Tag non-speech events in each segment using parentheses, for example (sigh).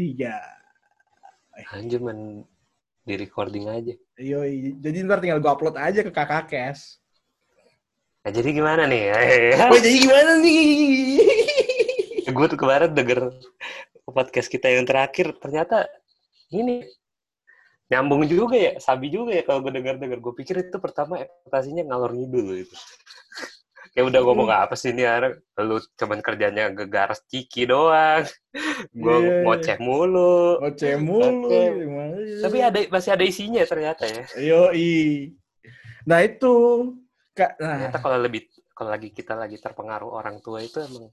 Tiga. Anjir man di recording aja. Yoi. Jadi ntar tinggal gue upload aja ke kakak Kes. Nah, jadi gimana nih? Wah, jadi gimana nih? (laughs) gue tuh kemarin denger podcast kita yang terakhir ternyata ini nyambung juga ya, sabi juga ya kalau gue denger-denger. Gue pikir itu pertama ekspektasinya ngalor ngidul itu. Kayak udah ngomong apa sih ini anak, lu cuman kerjanya gegaras ciki doang. (laughs) Gue Iya. ngoceh mulu. Ngoceh mulu. Sih? Tapi ada masih ada isinya ternyata ya. Yoi. Nah itu. Kak, nah, Ternyata kalau lebih kalau lagi kita lagi terpengaruh orang tua itu emang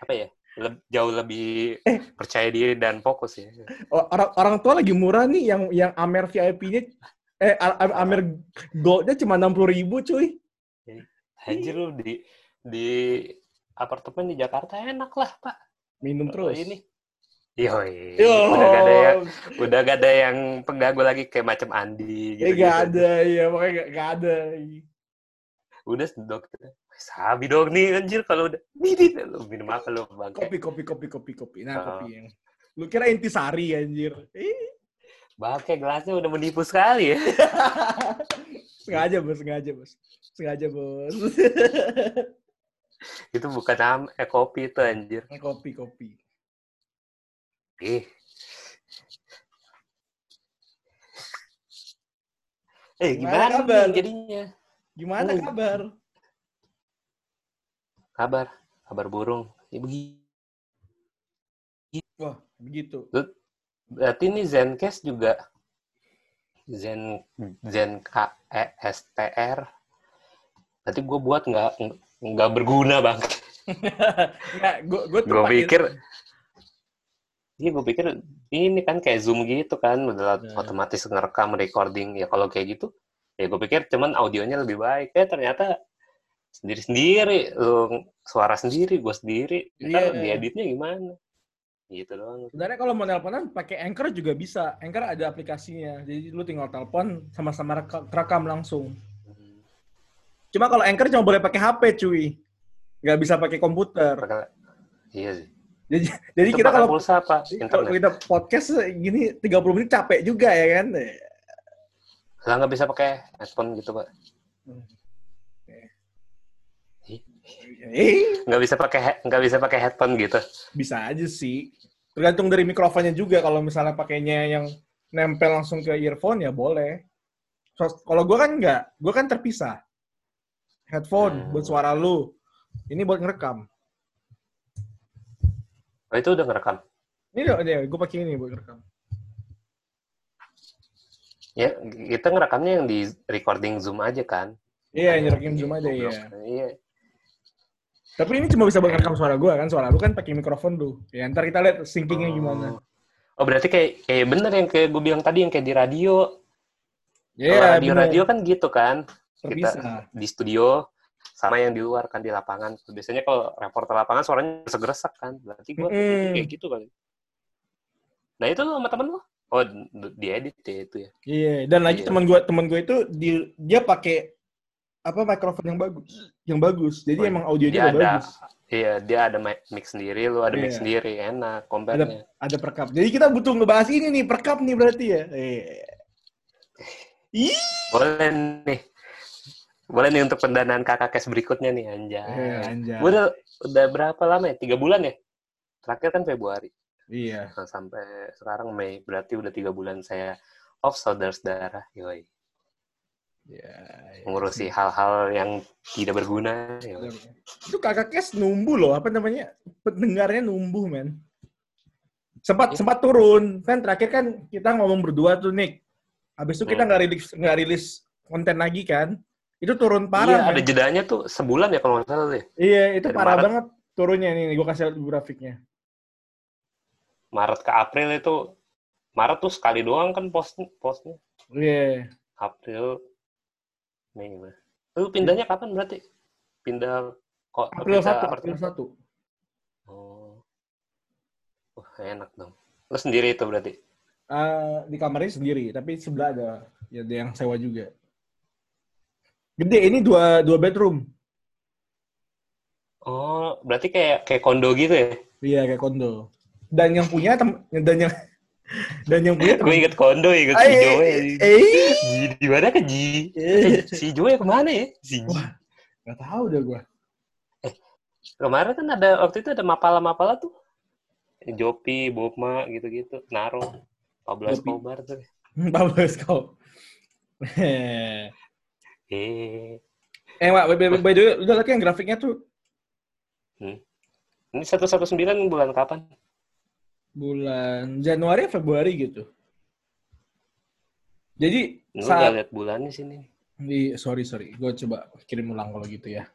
apa ya? leb- jauh lebih Eh. percaya diri dan fokus ya. orang orang tua lagi murah nih yang yang Amer VIP-nya eh Amer Gold-nya cuma 60 ribu cuy. Anjir lu di di apartemen di Jakarta enak lah, Pak. Minum terus. ini. Yoi. Yo. Udah gak ada yang udah gak ada yang pengganggu lagi kayak macam Andi Eh gitu. gak ada ya, makanya gak, gak ada. Udah dokter. Sabi dong nih anjir kalau udah Didit, lu minum apa lu bangke? Kopi kopi kopi kopi kopi. Nah, Oh. kopi yang lu kira intisari anjir. Eh, Bangke gelasnya udah menipu sekali ya. (laughs) sengaja bos, sengaja bos. Sengaja bos. (laughs) Itu bukan am eh kopi itu anjir. kopi kopi. Eh. Eh, Gimana gimana, kabar? jadinya? Gimana Hmm. kabar? Kabar, kabar burung. Ya begitu. Wah, begitu. Berarti ini Zencast juga Zen Zen K E S T R. Berarti gue buat nggak nggak berguna bang. (laughs) Enggak, gue gue tuh Gue pikir, iya gue pikir ini kan kayak zoom gitu kan, udah Ya. otomatis ngerekam recording ya kalau kayak gitu. Ya gue pikir cuman audionya lebih baik. Eh ternyata sendiri-sendiri, lu suara sendiri, gue sendiri. Ntar Iya. dieditnya gimana? Gitu doang. Sebenarnya kalau mau teleponan pakai Anchor juga bisa. Anchor ada aplikasinya. Jadi lu tinggal telepon sama-sama reka- rekam langsung. Hmm. Cuma kalau Anchor cuma boleh pakai HP, cuy. Nggak bisa pakai komputer. Iya sih. Jadi jadi kita kalau pulsa apa? kalau Internet. kita podcast gini 30 menit capek juga ya kan. Lah nggak bisa pakai headphone gitu pak? Eh, Nggak bisa pakai nggak bisa pakai headphone gitu? bisa aja sih. Tergantung dari mikrofonnya juga. Kalau misalnya pakainya yang nempel langsung ke earphone ya boleh. So, kalau gue kan nggak, gue kan terpisah. Headphone Hmm. buat suara lu. Ini buat ngerekam. Oh itu udah ngerekam? Ini deh gue pakai ini buat ngerekam. Ya kita ngerekamnya yang di recording zoom aja kan? Iya, yang zoom aja ya. Iya. Tapi ini cuma bisa buat ngerekam suara gue kan. Suara lu kan pakai mikrofon tuh. Ya ntar kita lihat syncingnya Oh. gimana. Oh berarti kayak kayak bener yang kayak gue bilang tadi yang kayak di radio. Kalau Iya, radio-radio kan gitu kan? terpisah. Di studio sama yang di luar kan di lapangan. Biasanya kalau reporter lapangan suaranya segeresak kan. Berarti gue Mm-mm. kayak gitu kali. Nah itu lu sama temen lu? Oh diedit ya itu ya? Iya, dan lagi Iya. teman gue teman gue itu di, dia pakai apa mikrofon yang bagus, yang bagus. Jadi Oh, emang audionya ada bagus. iya dia ada mic sendiri lu ada mic Iya. sendiri enak compare-nya Ada perkap. Jadi kita butuh ngebahas ini nih perkap nih berarti ya. Iya. Ih, boleh nih boleh nih untuk pendanaan kakak cash berikutnya nih anjay anjay. Gua udah udah berapa lama ya tiga bulan ya terakhir kan Februari Iya. nah, sampai sekarang Mei berarti udah tiga bulan saya off saudara-saudara yoi Iya. mengurusi hal-hal yang tidak berguna yoi. Itu kakak kes numbuh loh, apa namanya? Pendengarnya numbuh, men. Sempat Iya. sempat turun. Kan terakhir kan kita ngomong berdua tuh, Nick. Habis itu kita Hmm. nggak rilis nggak rilis konten lagi kan. Itu turun iya parah, ada men. jedanya tuh sebulan ya kalau nggak salah deh Iya, itu Dari parah Maret. banget turunnya nih. Gue kasih lihat grafiknya. Maret ke April itu Maret tuh sekali doang kan post postnya Iya. April Mei gimana? Lu pindahnya kapan berarti? Pindah kok April pindah 1, apartemen? April 1. Oh. Wah, enak dong. Lu sendiri itu berarti? Eh, di kamarnya sendiri, tapi sebelah ada ya ada yang sewa juga. Gede, ini dua dua bedroom. Oh, berarti kayak kayak kondo gitu ya? Iya, kayak kondo. dan yang punya tem- dan yang dan yang punya gue inget kondo inget si Eh, Joe eh, Ji di mana kan Ji? Eh, si Joe ke mana ya? Si Ji. Nggak tahu dah gue kemarin kan ada waktu itu ada mapala-mapala tuh. Jopi, Bokma gitu-gitu, Naro, Pablo. Escobar tuh. bagus kau eh. Eh, eh Wak, by, by, by the way udah lihat yang grafiknya tuh? Ini 119 bulan kapan? Bulan Januari Februari gitu jadi Lu saat lihat bulannya sini. di sorry sorry gue coba kirim ulang kalau gitu ya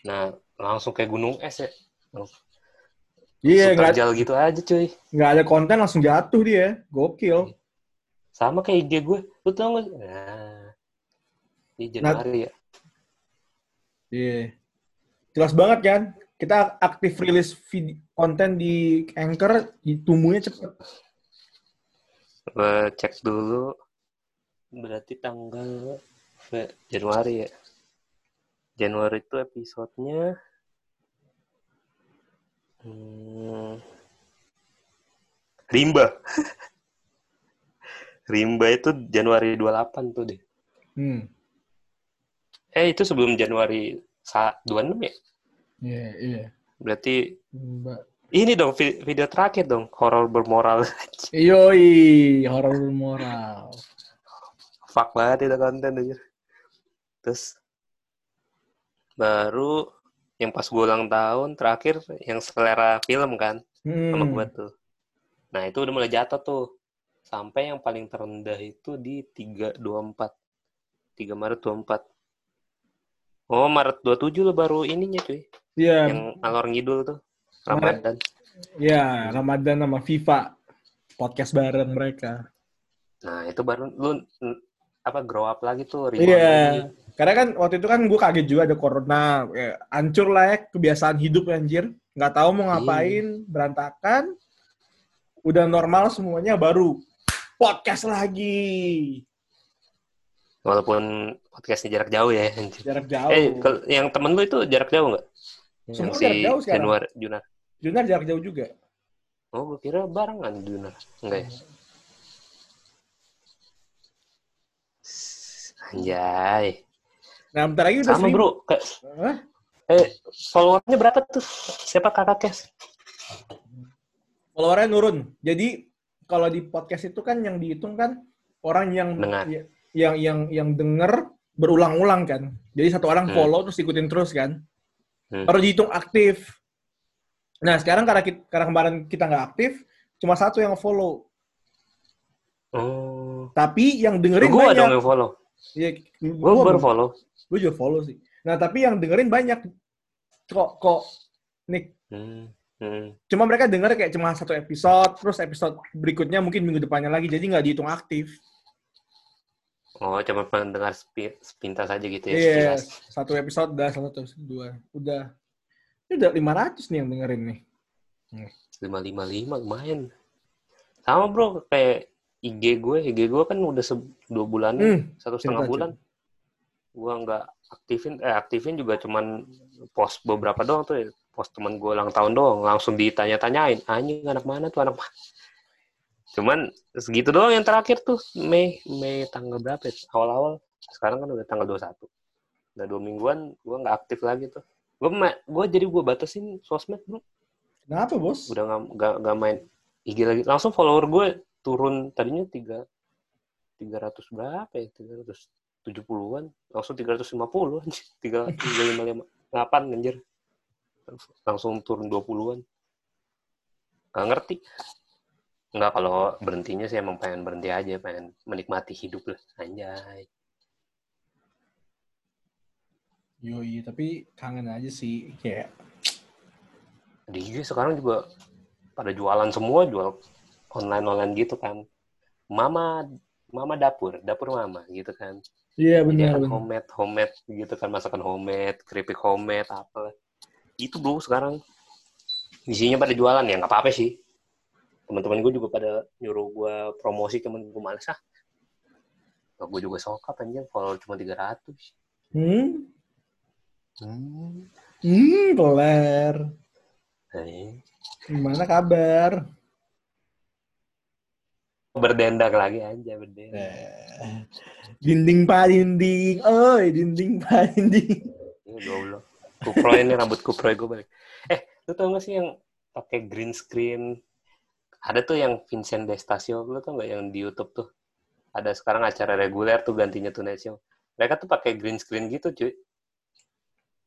Nah, langsung kayak gunung es ya. iya nggak jal gitu aja cuy. nggak ada konten langsung jatuh dia gokil Sama kayak IG gue. Lu tau gak? Nah, di Januari ya. Iya. Jelas banget kan? Kita aktif rilis vid- konten di Anchor, tumbuhnya cepet. Gue cek dulu. Berarti tanggal Januari ya. Januari itu episodenya hmm, Rimba. (laughs) Rimba itu Januari 28 tuh deh. Hmm. Eh itu sebelum Januari sa- 26 ya? Iya, iya. Berarti Mbak. ini dong vi- video terakhir dong horor bermoral. (laughs) Yoi, horor moral. Fuck banget itu konten aja. Terus baru yang pas gue ulang tahun terakhir yang selera film kan sama Hmm. gue tuh. Nah itu udah mulai jatuh tuh. Sampai yang paling terendah itu di 324. 3 Maret 24. Oh Maret 27 lo baru ininya cuy. Iya, Yang alor ngidul tuh. Ramadan. iya, Ramadan sama FIFA. Podcast bareng mereka. Nah itu baru lu apa grow up lagi tuh. Iya. lagi. Karena kan waktu itu kan gue kaget juga ada corona. Ya, hancur lah ya kebiasaan hidup anjir. Nggak tahu mau ngapain, berantakan. Udah normal semuanya baru podcast lagi. Walaupun podcastnya jarak jauh ya. Jarak jauh. Eh, kalau yang temen lu itu jarak jauh nggak? Semua Yang jarak jauh sekarang. Januar, Junar. Junar jarak jauh juga. Oh, gue kira barengan Junar. Enggak ya? Anjay. Nah, bentar lagi udah Sama bro. Kayak, Hah? eh, followernya berapa tuh? Siapa kakak Kes? Followernya nurun. Jadi kalau di podcast itu kan yang dihitung kan orang yang Dengar. ya- yang yang yang denger berulang-ulang kan. Jadi satu orang Hmm. follow terus ikutin terus kan. Hmm. Baru dihitung aktif. Nah sekarang karena, kita, karena kemarin kita nggak aktif, cuma satu yang follow. Oh. Tapi yang dengerin Gue banyak. dong yang follow. Iya, Gue gua- baru follow. Gue juga follow sih. Nah, tapi yang dengerin banyak. Kok, kok, Nick. Hmm. Hmm. Cuma mereka denger kayak cuma satu episode, terus episode berikutnya mungkin minggu depannya lagi, jadi nggak dihitung aktif. Oh, cuma pendengar sepi- sepintas aja gitu ya. Iya, sekilas. satu episode udah, satu episode dua. Udah. Ini udah 500 nih yang dengerin nih. 555 lumayan. Sama bro, kayak IG gue, IG gue kan udah se- dua bulan, Hmm, satu setengah bulan. Gue nggak aktifin, eh aktifin juga cuman post beberapa doang tuh ya. Post teman gue ulang tahun doang, langsung ditanya-tanyain, anjing anak mana tuh anak mana? Cuman segitu doang yang terakhir tuh, Mei, Mei tanggal berapa ya? Awal-awal, sekarang kan udah tanggal 21. Udah dua mingguan, gue nggak aktif lagi tuh. Gue gue jadi gue batasin sosmed bro. Kenapa, Bos? udah nggak nggak nggak main IG lagi. Langsung follower gue turun tadinya tiga tiga ratus berapa ya? tiga ratus tujuh puluhan. Langsung tiga ratus lima puluh tiga tiga lima lima delapan anjir. Langsung turun dua puluhan. Nggak ngerti nggak kalau berhentinya sih emang pengen berhenti aja pengen menikmati hidup lah anjay Yoi, tapi kangen aja sih. Kayak, di IG sekarang juga pada jualan semua jual online online gitu kan mama mama dapur dapur mama gitu kan iya Jadi benar. kan homemade, homemade gitu kan masakan homemade, keripik homemade apa. Itu bro sekarang isinya pada jualan ya nggak apa-apa sih. Teman-teman gue juga pada nyuruh gue promosi temen gue males ah. Gue juga sokap anjir kalau cuma 300. Hmm? Hmm. Hmm, kelar. Hai. Gimana kabar? Berdendang lagi aja berdendang. Eh, dinding pak dinding, oi dinding pak dinding. Ini goblok. Kupro ini rambut kupro gue balik. Eh, lu tau gak sih yang pakai green screen? Ada tuh yang Vincent Destasio, lu tau gak yang di YouTube tuh? Ada sekarang acara reguler tuh gantinya Tonight Show. Mereka tuh pakai green screen gitu, cuy.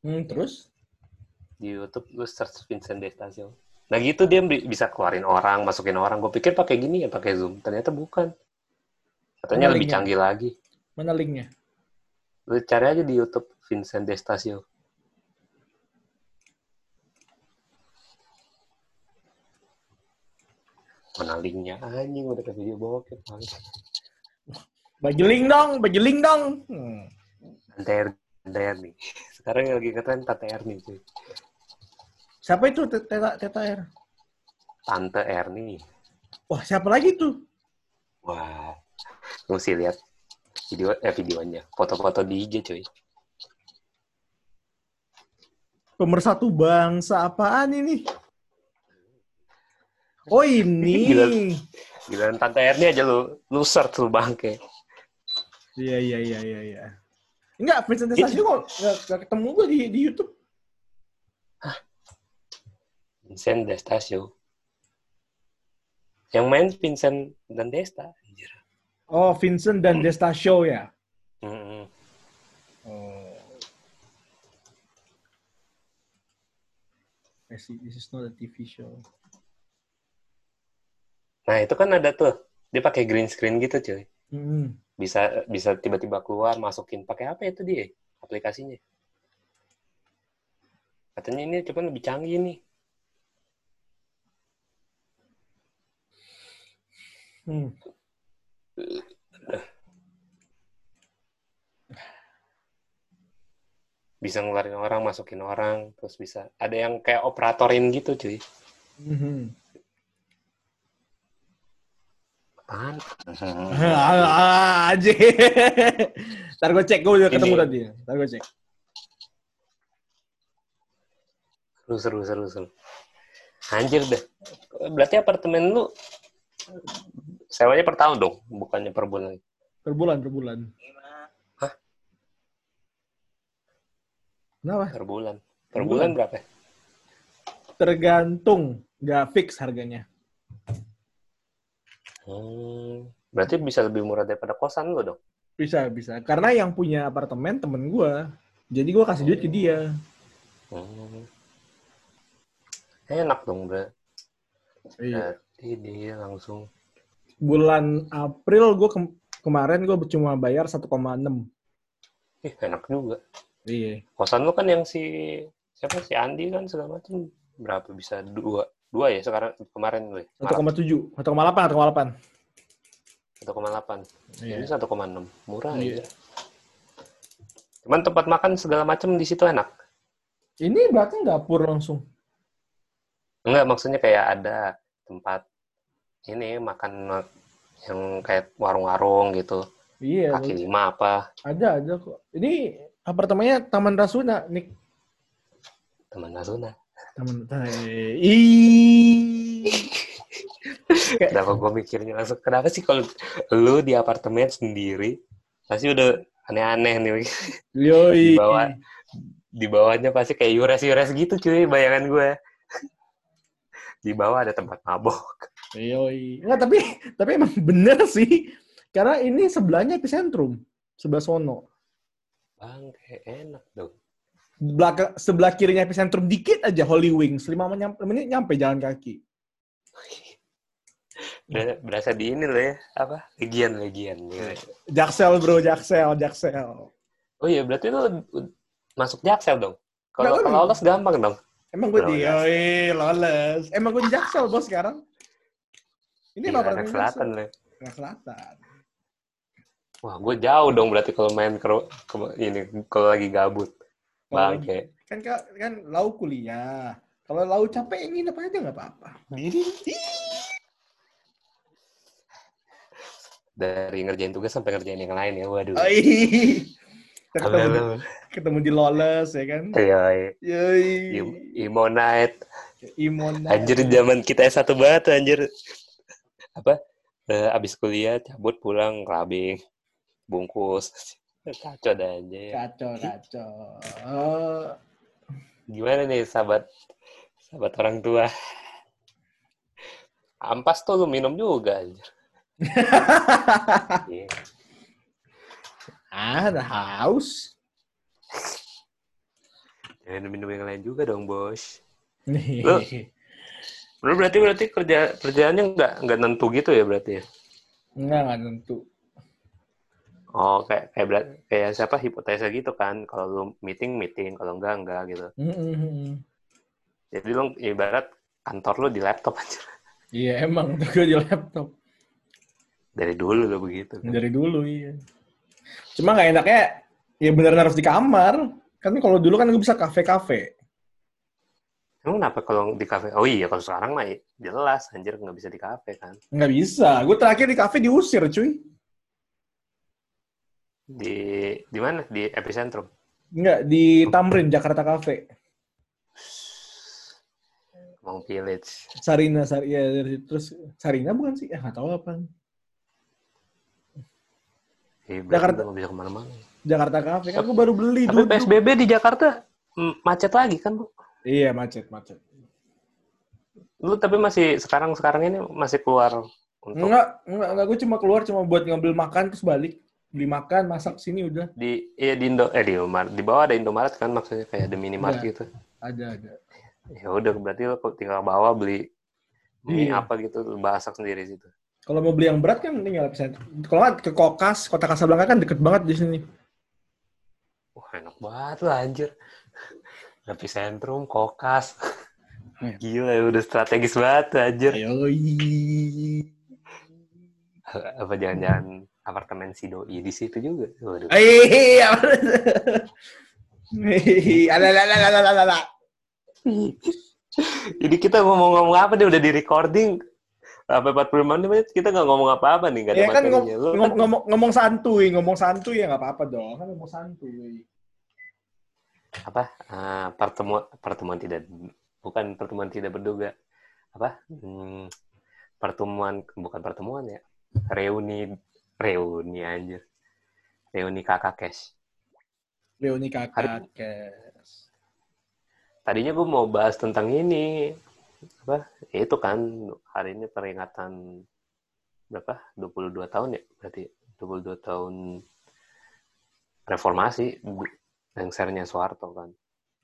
Hmm, terus? Di YouTube lu search Vincent Destasio. Nah gitu dia bi- bisa keluarin orang, masukin orang. Gue pikir pakai gini ya, pakai Zoom. Ternyata bukan. Katanya lebih canggih lagi. Mana linknya? Lu cari aja di YouTube Vincent Destasio. Mana linknya? Anjing udah ke video bokep. link dong, bagi link dong. Hmm. TTR, TTR nih. Sekarang yang lagi keren TTR nih cuy. Siapa itu Teta, Teta R? Tante R nih. Wah, siapa lagi tuh? Wah. Lu mesti lihat video eh videonya. Foto-foto di IG cuy. Pemersatu bangsa apaan ini? Oh ini. Gila. Gila Tante R nih aja lu lu search lu bangke. Iya iya iya iya iya. Enggak, Vincent Destasio kok nggak nggak ketemu gue di di YouTube. Vincent Destasio. Yang main Vincent dan Desta. Anjir. Oh, Vincent dan Destasio ya. Mm-mm. Oh. I see. This is not a TV show. Nah itu kan ada tuh. Dia pakai green screen gitu cuy. Hmm. Bisa bisa tiba-tiba keluar masukin pakai apa itu dia aplikasinya. Katanya ini cuman lebih canggih nih. Hmm. Bisa ngeluarin orang, masukin orang, terus bisa ada yang kayak operatorin gitu cuy. Mhm. Apaan? (laughs) Ah, aja. Ntar gue cek, gue udah ketemu tadi. Ntar gue cek. Seru, seru, seru, seru. Anjir deh. Berarti apartemen lu sewanya per tahun dong, bukannya per bulan. Per bulan, per bulan. Hah? Kenapa? Per bulan. Per Per bulan bulan. berapa? Tergantung, nggak fix harganya. Hmm, berarti bisa lebih murah daripada kosan lu dong. Bisa, bisa. Karena yang punya apartemen temen gue. Jadi gue kasih duit ke dia. Hmm. Enak dong, Bro. Iya. Berarti dia langsung Bulan April gue kemarin gue cuma bayar 1,6. ih enak juga. Iya. Kosan lu kan yang si siapa si Andi kan segala macam berapa bisa dua dua ya sekarang kemarin ya? Maret 1,7, 1,8, 1,8. 1,8. Iya. Ini 1,6. Murah Iya. ya. Cuman tempat makan segala macam di situ enak. Ini berarti dapur langsung. Enggak, maksudnya kayak ada tempat ini makan yang kayak warung-warung gitu. Iya, Kaki lima apa. ada, ada kok. Ini apartemennya Taman Rasuna, Nick. Teman Nasuna. Taman Eh, Kenapa gue mikirnya langsung, kenapa sih kalau lu di apartemen sendiri, pasti udah aneh-aneh nih. Yoi. Di bawah. Di bawahnya pasti kayak yures-yures gitu cuy, bayangan gue. Di bawah ada tempat mabok. Yoi. Enggak, tapi tapi emang bener sih. Karena ini sebelahnya epicentrum. Sebelah sono. Bang, enak dong. Belakang, sebelah kirinya epicentrum dikit aja Holy Wings. 5 menit nyampe jalan kaki. Ber- Berasa di ini loh ya, apa? Legian-legian. Jaksel bro, Jaksel, Jaksel. Oh iya, berarti lu masuk Jaksel dong? Kalau kan- lolos gampang dong. Emang gue di, yoi, lolos. Emang gue di Jaksel bos sekarang. Ini Iya, apa anak selatan loh. Anak selatan. Wah, gue jauh dong berarti kalau main ke, ke- ini kalau lagi gabut. Kalau Bangke. Kan ka- kan lau kuliah. Kalau lau capek nginep aja nggak apa-apa. (laughs) Dari ngerjain tugas sampai ngerjain yang lain ya. Waduh. Oi. Kita ketemu, di, ketemu di Lawless ya kan. Iya, iya. Yoi. Im- Imo Night. Imon. Anjir zaman kita S1 banget anjir. Apa? Eh, abis kuliah cabut pulang clubbing. Bungkus. Kacau dah aja ya. Kacau, kacau. Oh, Gimana nih sahabat sahabat orang tua? Ampas tuh lu minum juga anjir. (laughs) Iya. ah, ada haus. Jangan minum yang lain juga dong, Bos. Lu- Lu berarti berarti kerja kerjaannya nggak nggak nentu gitu ya berarti ya? Enggak, enggak tentu. Oh, kayak kayak kayak siapa hipotesa gitu kan. Kalau lu meeting meeting, kalau enggak enggak gitu. Mm-mm. Jadi lu ibarat kantor lu di laptop aja. Iya, emang gue di laptop. Dari dulu lo begitu. Kan? Dari dulu, iya. Cuma nggak enaknya, ya beneran harus di kamar. Kan kalau dulu kan gue bisa kafe-kafe. Emang kenapa kalau di kafe? Oh iya, kalau sekarang mah jelas anjir nggak bisa di kafe kan. Nggak bisa. Gue terakhir di kafe diusir, cuy. Di di mana? Di epicentrum. Nggak, di Tamrin, Jakarta Cafe. Mau village. Sarina, Sar ya, terus Sarina bukan sih? Eh, nggak tahu apa. Eh, Jakarta. nggak bisa ke mana-mana. Jakarta Cafe. Kan gue baru beli Tapi dulu. PSBB di Jakarta macet lagi kan, Bu? Iya, macet, macet. Lu tapi masih sekarang-sekarang ini masih keluar untuk Enggak, enggak, enggak. Gue cuma keluar cuma buat ngambil makan terus balik. Beli makan, masak sini udah. di iya di Indo eh di Indomaret di bawah ada Indomaret kan maksudnya kayak ada minimart Iya. gitu Ada, ada. ya udah berarti lo tinggal bawa beli ini Iya. apa gitu lo masak sendiri situ Kalau mau beli yang berat kan tinggal epicentrum. Kalau ke Kokas, kota Kasablanka kan deket banget di sini. wah enak banget lah anjir epicentrum kokas Iya. gila ya udah strategis banget anjir Yoi. apa jangan-jangan apartemen si doi di situ juga. Waduh. Iya. Ada, ada, ada. jadi kita ngomong-ngomong apa nih udah di recording. Sampai 45 menit kita nggak ngomong apa-apa nih nggak ada Ya kan ngom- kan ngom- ngomong, ngomong santuy, ngomong santuy ya nggak apa-apa dong. Kan ngomong santuy. apa? Ah, pertemuan pertemuan tidak bukan pertemuan tidak berduga. Apa? Hmm, pertemuan bukan pertemuan ya. Reuni reuni anjir reuni kakak cash Leoni kakak. Hari- Kes. tadinya gue mau bahas tentang ini apa ya itu kan hari ini peringatan berapa 22 tahun ya berarti 22 tahun reformasi lengsernya Soeharto kan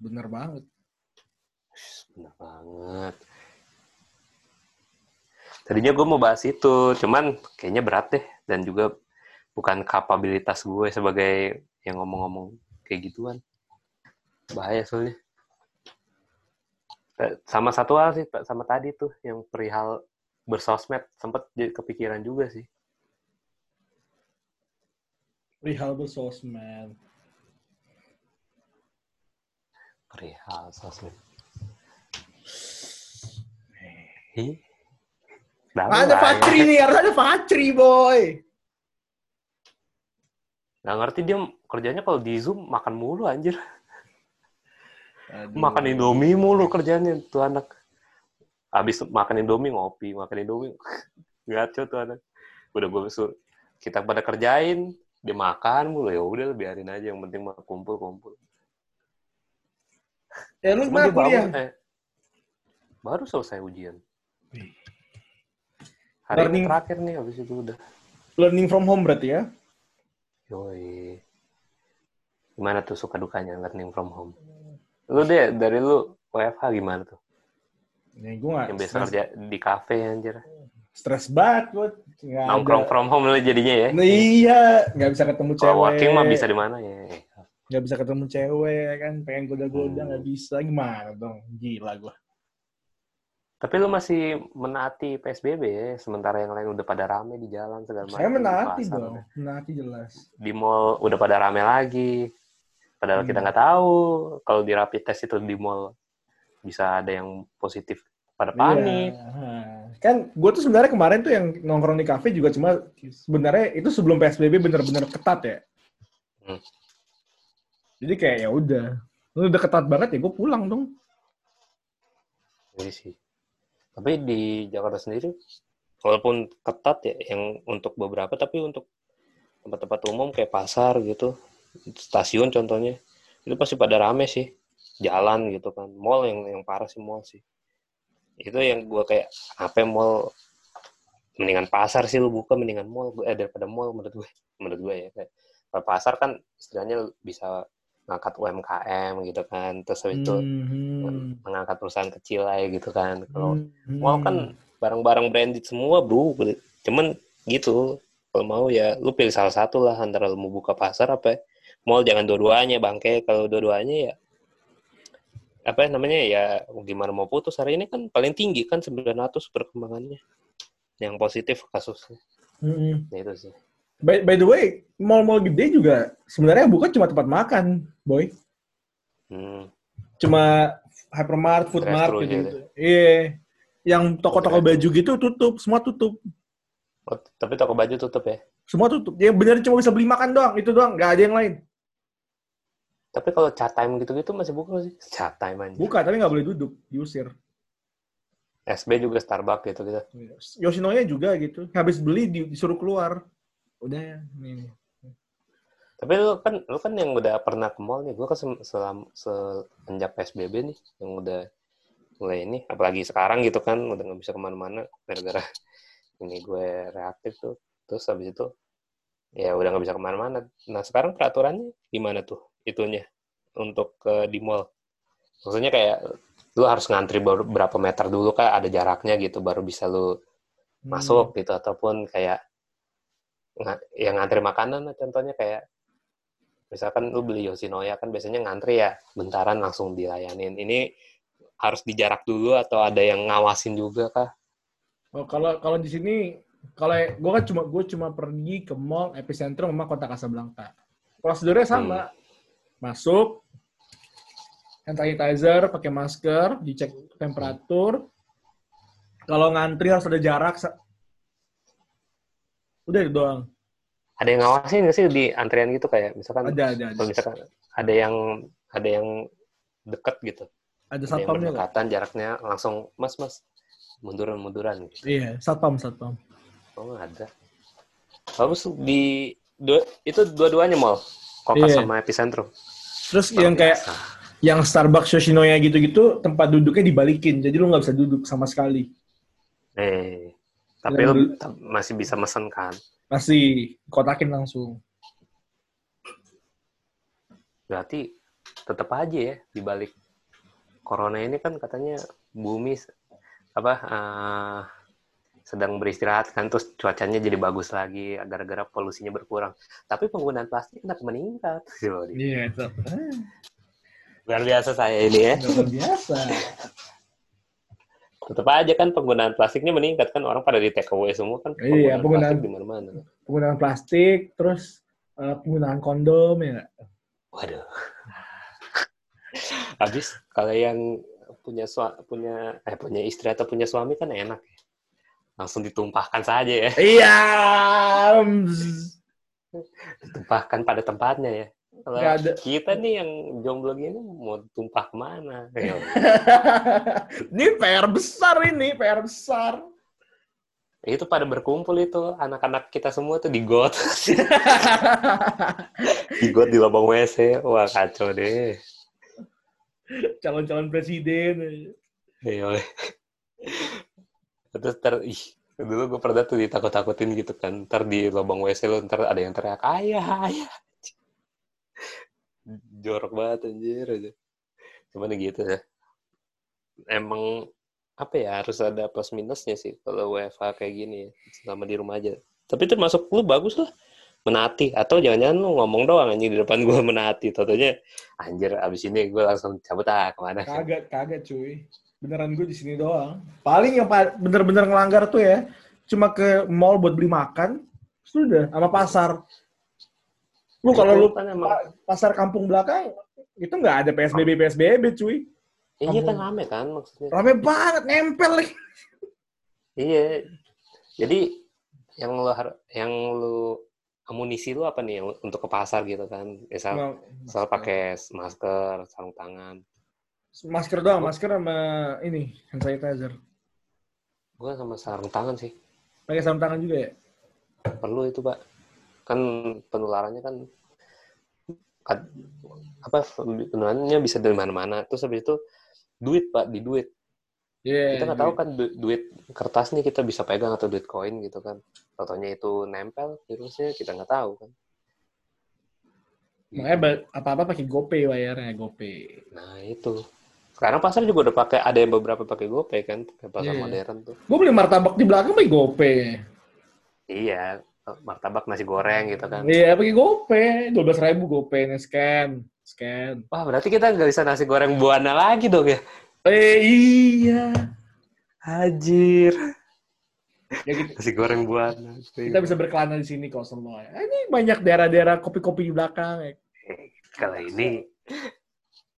Bener banget. Bener banget. Tadinya gue mau bahas itu, cuman kayaknya berat deh. Dan juga bukan kapabilitas gue sebagai yang ngomong-ngomong kayak gituan. Bahaya soalnya. Eh, Sama satu hal sih, sama tadi tuh, yang perihal bersosmed. Sempet jadi kepikiran juga sih. Perihal bersosmed. Perihal sosmed. Ih. Ada ya? nih, harus ada Fajri, boy. Nggak ngerti dia kerjanya kalau di Zoom makan mulu anjir. Aduh. Makan Indomie mulu kerjanya tuh anak. Habis makan Indomie ngopi, makan Indomie. (laughs) Ngaco tuh anak. Udah gue suruh kita pada kerjain, dia makan mulu ya udah biarin aja yang penting mah kumpul-kumpul. Ya lu dia kuliah? eh, baru selesai ujian. Hari Learning- terakhir nih habis itu udah. Learning from home berarti ya? Yoi. Gimana tuh suka dukanya learning from home? Lu deh, dari lu WFH gimana tuh? Ya, gue gak Yang biasa kerja di kafe anjir. stres banget gue. Nongkrong ada. from home lu jadinya ya. Nah, iya, nggak bisa ketemu cewek. Kalau working mah bisa di mana ya? Nggak bisa ketemu cewek kan, pengen goda-goda Hmm. nggak bisa. Gimana dong? Gila gue. Tapi lu masih menaati PSBB ya, sementara yang lain udah pada rame di jalan segala macam. Saya menaati pasar, dong, menaati jelas. Di mall udah pada rame lagi. Padahal kita Hmm. nggak tahu kalau di rapid test itu di mall bisa ada yang positif pada panik. Iya. Nah, Kan gue tuh sebenarnya kemarin tuh yang nongkrong di kafe juga cuma sebenarnya itu sebelum PSBB bener-bener ketat ya. Hmm. Jadi kayak ya udah, lu udah ketat banget ya gue pulang dong. Iya sih. Tapi di Jakarta sendiri, walaupun ketat ya, yang untuk beberapa, tapi untuk tempat-tempat umum kayak pasar gitu, stasiun contohnya, itu pasti pada rame sih. Jalan gitu kan. Mall yang yang parah sih mall sih. Itu yang gue kayak, apa mall mendingan pasar sih lu buka mendingan mall eh, daripada mall menurut gue (laughs) menurut gue ya kayak pasar kan istilahnya bisa ngangkat UMKM gitu kan terus habis itu Mhm. mengangkat perusahaan kecil lah ya gitu kan kalau Mhm. mall kan barang-barang branded semua bro cuman gitu kalau mau ya lu pilih salah satu lah antara lu mau buka pasar apa ya. mall jangan dua-duanya bangke kalau dua-duanya ya apa namanya ya gimana mau putus hari ini kan paling tinggi kan 900 perkembangannya yang positif kasusnya Mhm. Nah, itu sih By, by the way, mall-mall gede juga sebenarnya bukan cuma tempat makan, boy. hmm. Cuma hypermart, food mart Drive-thru gitu. gitu. Iya. Yang toko-toko baju gitu tutup, semua tutup. Oh, tapi toko baju tutup ya Semua tutup. Ya bener cuma bisa beli makan doang, itu doang, nggak ada yang lain. tapi kalau chat time gitu-gitu masih buka sih chat time aja Buka, tapi nggak boleh duduk, diusir. SB juga Starbucks gitu gitu Yoshinoya juga gitu. Habis beli di- disuruh keluar. Udah ya, ini. Tapi lu kan lu kan yang udah pernah ke mall nih, gua kan se- selam, semenjak PSBB nih yang udah mulai ini, apalagi sekarang gitu kan udah nggak bisa ke mana-mana gara-gara (laughs) ini gue reaktif tuh. Terus habis itu ya udah nggak bisa ke mana-mana. Nah sekarang peraturannya gimana tuh itunya untuk ke di mall? Maksudnya kayak lu harus ngantri ber- berapa meter dulu kan ada jaraknya gitu baru bisa lu Hmm. masuk gitu ataupun kayak yang ngantri makanan contohnya kayak misalkan lu beli Yoshinoya kan biasanya ngantri ya bentaran langsung dilayanin ini harus dijarak dulu atau ada yang ngawasin juga kah Oh, kalau kalau di sini kalau gue kan cuma gue cuma pergi ke mall epicentrum sama kota Casablanca. Prosedurnya sama. Masuk hand sanitizer, pakai masker, dicek temperatur. Kalau ngantri harus ada jarak. Udah itu doang. ada yang ngawasin nggak sih di antrian gitu kayak misalkan Ada ada ada. misalkan ada yang ada yang deket gitu Ada satpamnya berdekatan jaraknya langsung mas mas munduran munduran gitu Iya, satpam satpam. oh ada bagus di dua, itu dua-duanya mall Kokas Iya. sama epicentrum Terus Luar yang kayak biasa. yang Starbucks Yoshinoya gitu-gitu tempat duduknya dibalikin, jadi lu nggak bisa duduk sama sekali. Eh, tapi ta- masih bisa mesen kan? Masih kotakin langsung. Berarti tetap aja ya di balik corona ini kan katanya bumi apa eh, sedang beristirahat kan terus cuacanya jadi bagus lagi gara-gara polusinya berkurang. Tapi penggunaan plastik kenapa meningkat? (laughs) Iya, itu. Luar biasa saya ini ya. Luar biasa. (laughs) Tetap aja kan penggunaan plastiknya meningkat kan orang pada di take away semua kan Iya, penggunaan- plastik di mana-mana. Penggunaan plastik, terus eh, penggunaan kondom ya. Waduh. (laughs) Habis kalau yang punya sua, punya eh punya istri atau punya suami kan enak ya. Langsung ditumpahkan saja ya. Iya. (laughs) Ditumpahkan pada tempatnya ya. Kalau ada. kita nih yang jomblo gini mau tumpah ke mana? Ya, (laughs) ini PR besar ini, PR besar. itu pada berkumpul itu anak-anak kita semua tuh di got. (laughs) di got di lubang WC. Wah kacau deh. Calon-calon presiden. Iya. Terus ter, ih, dulu gue pernah tuh ditakut-takutin gitu kan. Ntar di lubang WC lu ntar ada yang teriak, ayah, ayah. Jorok banget anjir aja. Cuman ya gitu ya. Emang apa ya harus ada plus minusnya sih kalau WFH kayak gini ya, selama di rumah aja. Tapi termasuk lu bagus lah menati atau jangan-jangan lu ngomong doang anjing di depan gue menati totonya anjir abis ini gue langsung cabut ah ke mana Kagak, kagak cuy. Beneran gue di sini doang. Paling yang bener-bener ngelanggar tuh ya, cuma ke mall buat beli makan, sudah sama pasar. Lu kalau lu kan emang pasar kampung belakang itu nggak ada PSBB PSBB cuy. Iya kan rame kan maksudnya. Rame banget, nempel lagi. Iya. Jadi yang lu yang lu amunisi lu apa nih untuk ke pasar gitu kan? Misal, misal pakai masker, sarung tangan. masker doang, masker sama ini hand sanitizer. Gue sama sarung tangan sih. Pakai sarung tangan juga ya? Perlu itu, Pak. Kan penularannya kan apa penularannya bisa dari mana-mana. Terus habis itu duit, Pak, di duit. Iya. Kita nggak tahu kan du- duit kertas nih kita bisa pegang atau duit koin gitu kan. Contohnya itu nempel virusnya kita nggak tahu kan. Makanya apa-apa pakai GoPay bayarnya, GoPay. Nah itu. Sekarang pasar juga udah pakai ada yang beberapa pakai GoPay kan, pakai pasar Iya. modern tuh. Gue beli martabak di belakang pakai GoPay. Iya, martabak nasi goreng gitu kan. Iya, pakai GoPay. 12 ribu GoPay nih, scan. Scan. Wah, berarti kita nggak bisa nasi goreng buana lagi dong ya? Eh, iya. Hajir. Ya, kita, Nasi goreng buana. kita bisa berkelana di sini kok semua. Eh, ini banyak daerah-daerah kopi-kopi di belakang. Ya. Kalau ini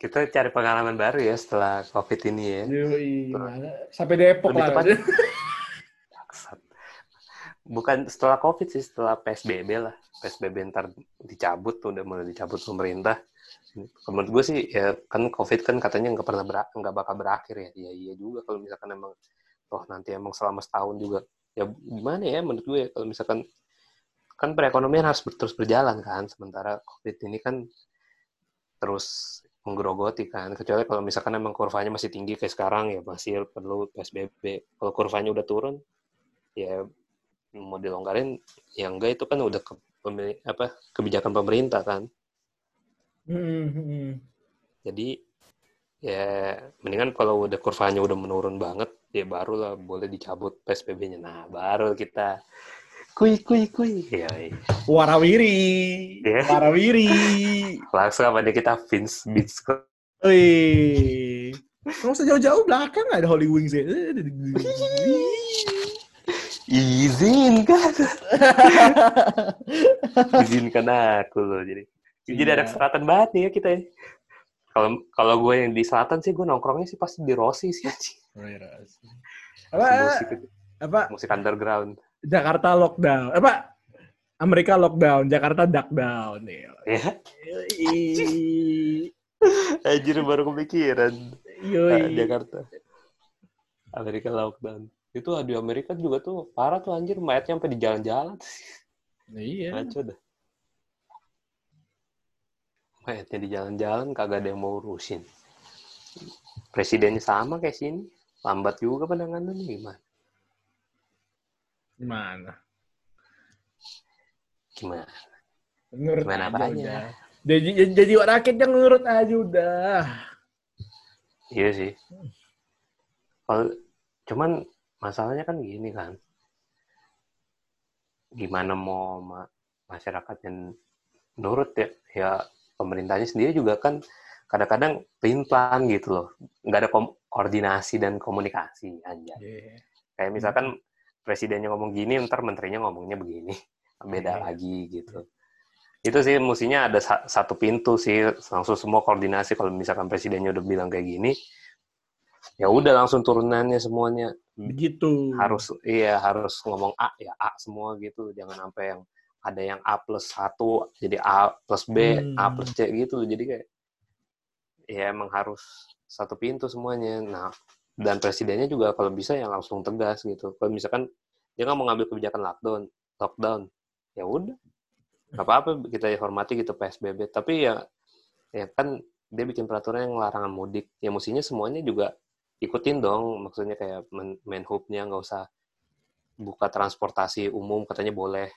kita cari pengalaman baru ya setelah COVID ini ya. Mana? Sampai Depok Lebih lah. tepat. (laughs) Bukan setelah COVID sih, setelah PSBB lah. PSBB ntar dicabut tuh, udah mulai dicabut pemerintah. Menurut gue sih, ya kan COVID kan katanya nggak pernah berak, nggak bakal berakhir ya. Iya iya juga kalau misalkan emang, toh nanti emang selama setahun juga. Ya gimana ya menurut gue, kalau misalkan, kan perekonomian harus ber- terus berjalan kan. Sementara COVID ini kan terus menggerogoti kan. Kecuali kalau misalkan emang kurvanya masih tinggi kayak sekarang ya masih perlu PSBB. Kalau kurvanya udah turun, ya mau dilonggarin, ya enggak itu kan udah ke, pemili- apa kebijakan pemerintah kan. Hmm, hmm. Jadi ya mendingan kalau udah kurvanya udah menurun banget, ya barulah boleh dicabut PSBB-nya. Nah, baru kita kui kui kui. Ya, iya. Warawiri. Iya. Warawiri. langsung apa nih kita Vince Beats Wih. Nggak usah jauh-jauh belakang ada Holy Wings ya. (laughs) izinkan (laughs) izinkan aku loh jadi jadi Iya. anak selatan banget nih ya kita ya kalau kalau gue yang di selatan sih gue nongkrongnya sih pasti di Rossi sih anjing. Apa, musik apa musik underground Jakarta lockdown. Apa Amerika lockdown, Jakarta duckdown. Ya. ya Yoi. anjir baru kepikiran Yoi. Ah, Jakarta Amerika lockdown itu di Amerika juga tuh parah tuh anjir mayatnya sampai di jalan-jalan Iya. ngaco dah mayatnya di jalan-jalan kagak ada yang mau urusin presidennya sama kayak sini lambat juga penanganannya gimana Gimana? gimana Nurut Gimana apanya? Jadi, jadi, yang nurut aja udah. iya sih kalau cuman masalahnya kan gini kan. Gimana mau ma- masyarakat yang nurut ya ya pemerintahnya sendiri juga kan kadang-kadang pelin-pelan gitu loh. Nggak ada koordinasi dan komunikasi aja Iya. kayak misalkan presidennya ngomong gini ntar menterinya ngomongnya begini. (laughs) Beda Iya. lagi gitu. Itu sih mestinya ada sa- satu pintu sih. Langsung semua koordinasi kalau misalkan presidennya udah bilang kayak gini ya udah langsung turunannya semuanya. Begitu. harus iya harus ngomong A ya A semua gitu. Jangan sampai yang ada yang A plus satu jadi A plus B Hmm. A plus C gitu. Jadi kayak ya emang harus satu pintu semuanya. Nah dan presidennya juga kalau bisa yang langsung tegas gitu. Kalau misalkan dia nggak mau ngambil kebijakan lockdown lockdown ya udah. Nggak apa-apa kita hormati gitu PSBB tapi ya ya kan dia bikin peraturan yang larangan mudik. Ya mestinya semuanya juga ikutin dong maksudnya kayak men menhubnya nggak usah buka transportasi umum katanya boleh.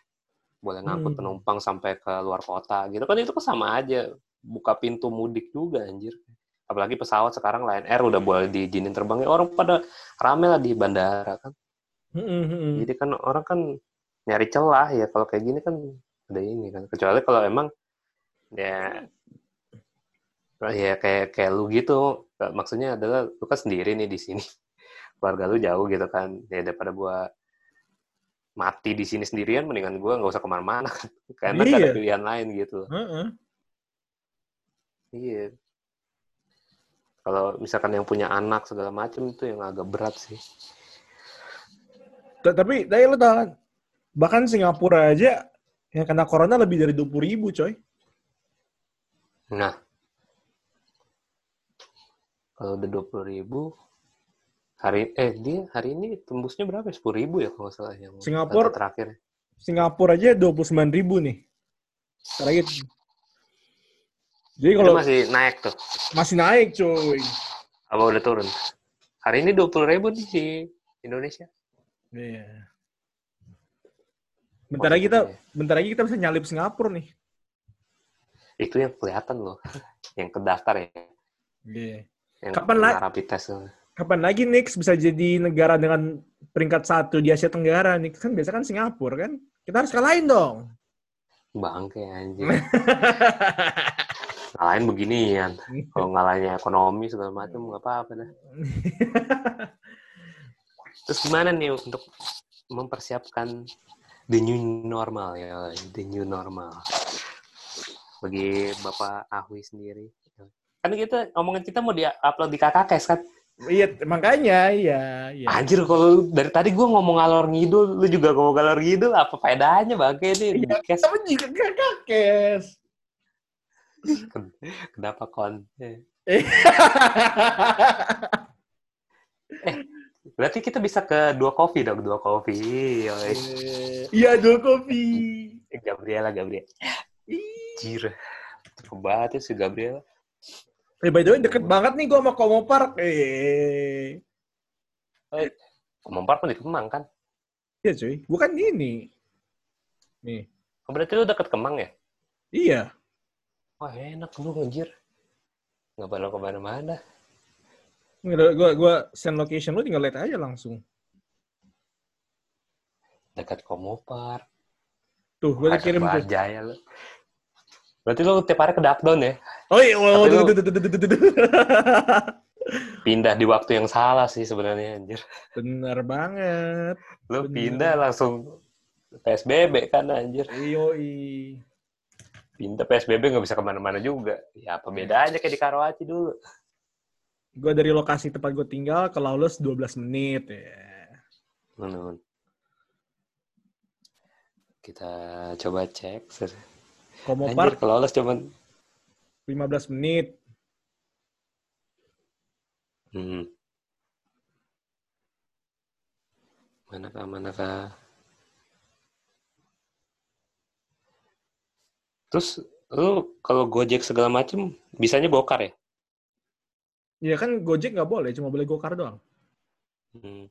Boleh ngangkut Hmm. penumpang sampai ke luar kota gitu. Kan itu kan sama aja buka pintu mudik juga anjir. Apalagi pesawat sekarang Lion Air udah boleh diizinin terbang ya orang pada rame lah di bandara kan. Mm-mm, mm-mm. jadi kan orang kan nyari celah ya. Kalau kayak gini kan ada ini kan. Kecuali kalau emang ya ya kayak kayak lu gitu maksudnya adalah lu kan sendiri nih di sini. (laughs) Keluarga lu jauh gitu kan. Ya daripada gua mati di sini sendirian mendingan gua nggak usah ke mana-mana. Kan (laughs) karena nggak ada Iya. pilihan lain gitu. Heeh. iya. Kalau misalkan yang punya anak segala macam itu yang agak berat sih. Ta- Tapi, tapi lo tau kan, bahkan Singapura aja Yang kena corona lebih dari 20 ribu, coy. Nah, kalau udah 20 ribu, hari eh dia hari ini tembusnya berapa? 10 ribu ya kalau nggak salah yang Singapura- terakhir. Singapura aja 29 ribu nih. Terakhir. Jadi Itu kalau masih naik tuh. masih naik, cuy. Apa udah turun? Hari ini 20 ribu nih di Indonesia. Iya. Bentar lagi kita, bentar lagi kita bisa nyalip Singapura nih. Itu yang kelihatan loh. yang kedaftar ya. Iya. Yang Kapan lagi? rapid test. Kapan lagi Nix bisa jadi negara dengan peringkat satu di Asia Tenggara? Nix kan biasa kan Singapura kan? Kita harus kalahin dong. Bangke anjir. Ngalahin (laughs) beginian. Kalau ngalahinnya ekonomi segala macam nggak apa-apa dah. (laughs) Terus gimana nih untuk mempersiapkan the new normal ya, the new normal. Bagi Bapak Ahwi sendiri. Kan kita ngomongin kita mau di-upload di KKKS kan? Iya, makanya iya, iya. Anjir kalau dari tadi gue ngomong ngalor ngidul, lu juga ngomong ngalor ngidul, apa faedahnya bangke di Iya, kes? Tapi juga kakakes. (laughs) Kenapa kon? (laughs) Eh, Berarti kita bisa ke dua kopi dong, dua kopi. Yoi. Iya, dua kopi. Eh, Gabriela, Gabriela. Jir. Banget ya si Gabriela. Eh, by the way, deket banget nih gue sama Komo Park. Eh, Komempar pun di Kemang kan? iya cuy. Bukan ini. Nih. Oh, berarti lu deket Kemang ya? Iya. Wah enak lu anjir. Nggak perlu ke mana-mana. Gue gua send location lu tinggal lihat aja langsung. Dekat Komopar. Tuh, gue udah kirim tuh. Jaya lu. Berarti lu tiap hari ke Dakdon ya? Oh iya, Tapi tuh, tuh, tuh, tuh, tuh, tuh, tuh. Pindah di waktu yang salah sih sebenarnya anjir. Bener banget. Lu Bener. pindah langsung PSBB kan anjir. Yoi. Pindah PSBB nggak bisa ke mana-mana juga. Ya apa bedanya kayak di Karawaci dulu. Gue dari lokasi tempat gue tinggal ke Lawless 12 menit. Ya. Nun. Kita coba cek. Komo Anjir, Park lolos cuman 15 menit. Hmm. Manakah, manakah? Terus lu kalau Gojek segala macem bisanya bokar ya? Iya kan Gojek nggak boleh, cuma boleh Gokar doang. Hmm.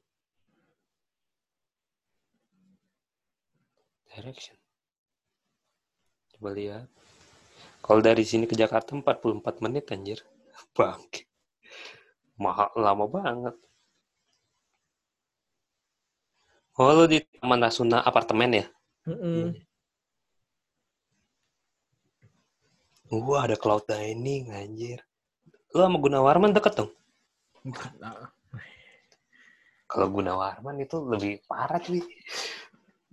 Direction. Coba lihat. Kalau dari sini ke Jakarta 44 menit anjir. (laughs) Bangke. Mahal lama banget. Oh, lu di Taman Rasuna apartemen ya? Mm-mm. Wah, ada cloud dining anjir. Lu sama Gunawarman deket dong? Nah, Kalau Gunawarman itu lebih parah cuy.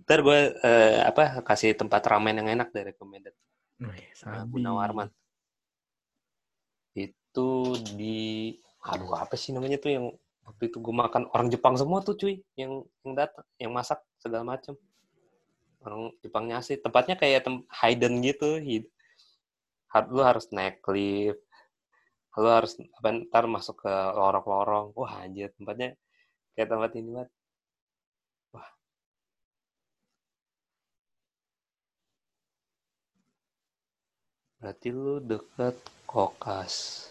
Ntar gue eh, apa kasih tempat ramen yang enak dari recommended. Nah. Gunawarman. Itu di aduh apa sih namanya tuh yang waktu itu gue makan orang Jepang semua tuh cuy yang yang datang yang masak segala macam orang Jepangnya asli tempatnya kayak tem hidden gitu hid- lu harus naik lift lu harus apa ntar masuk ke lorong-lorong wah anjir tempatnya kayak tempat ini banget wah berarti lu deket Kokas.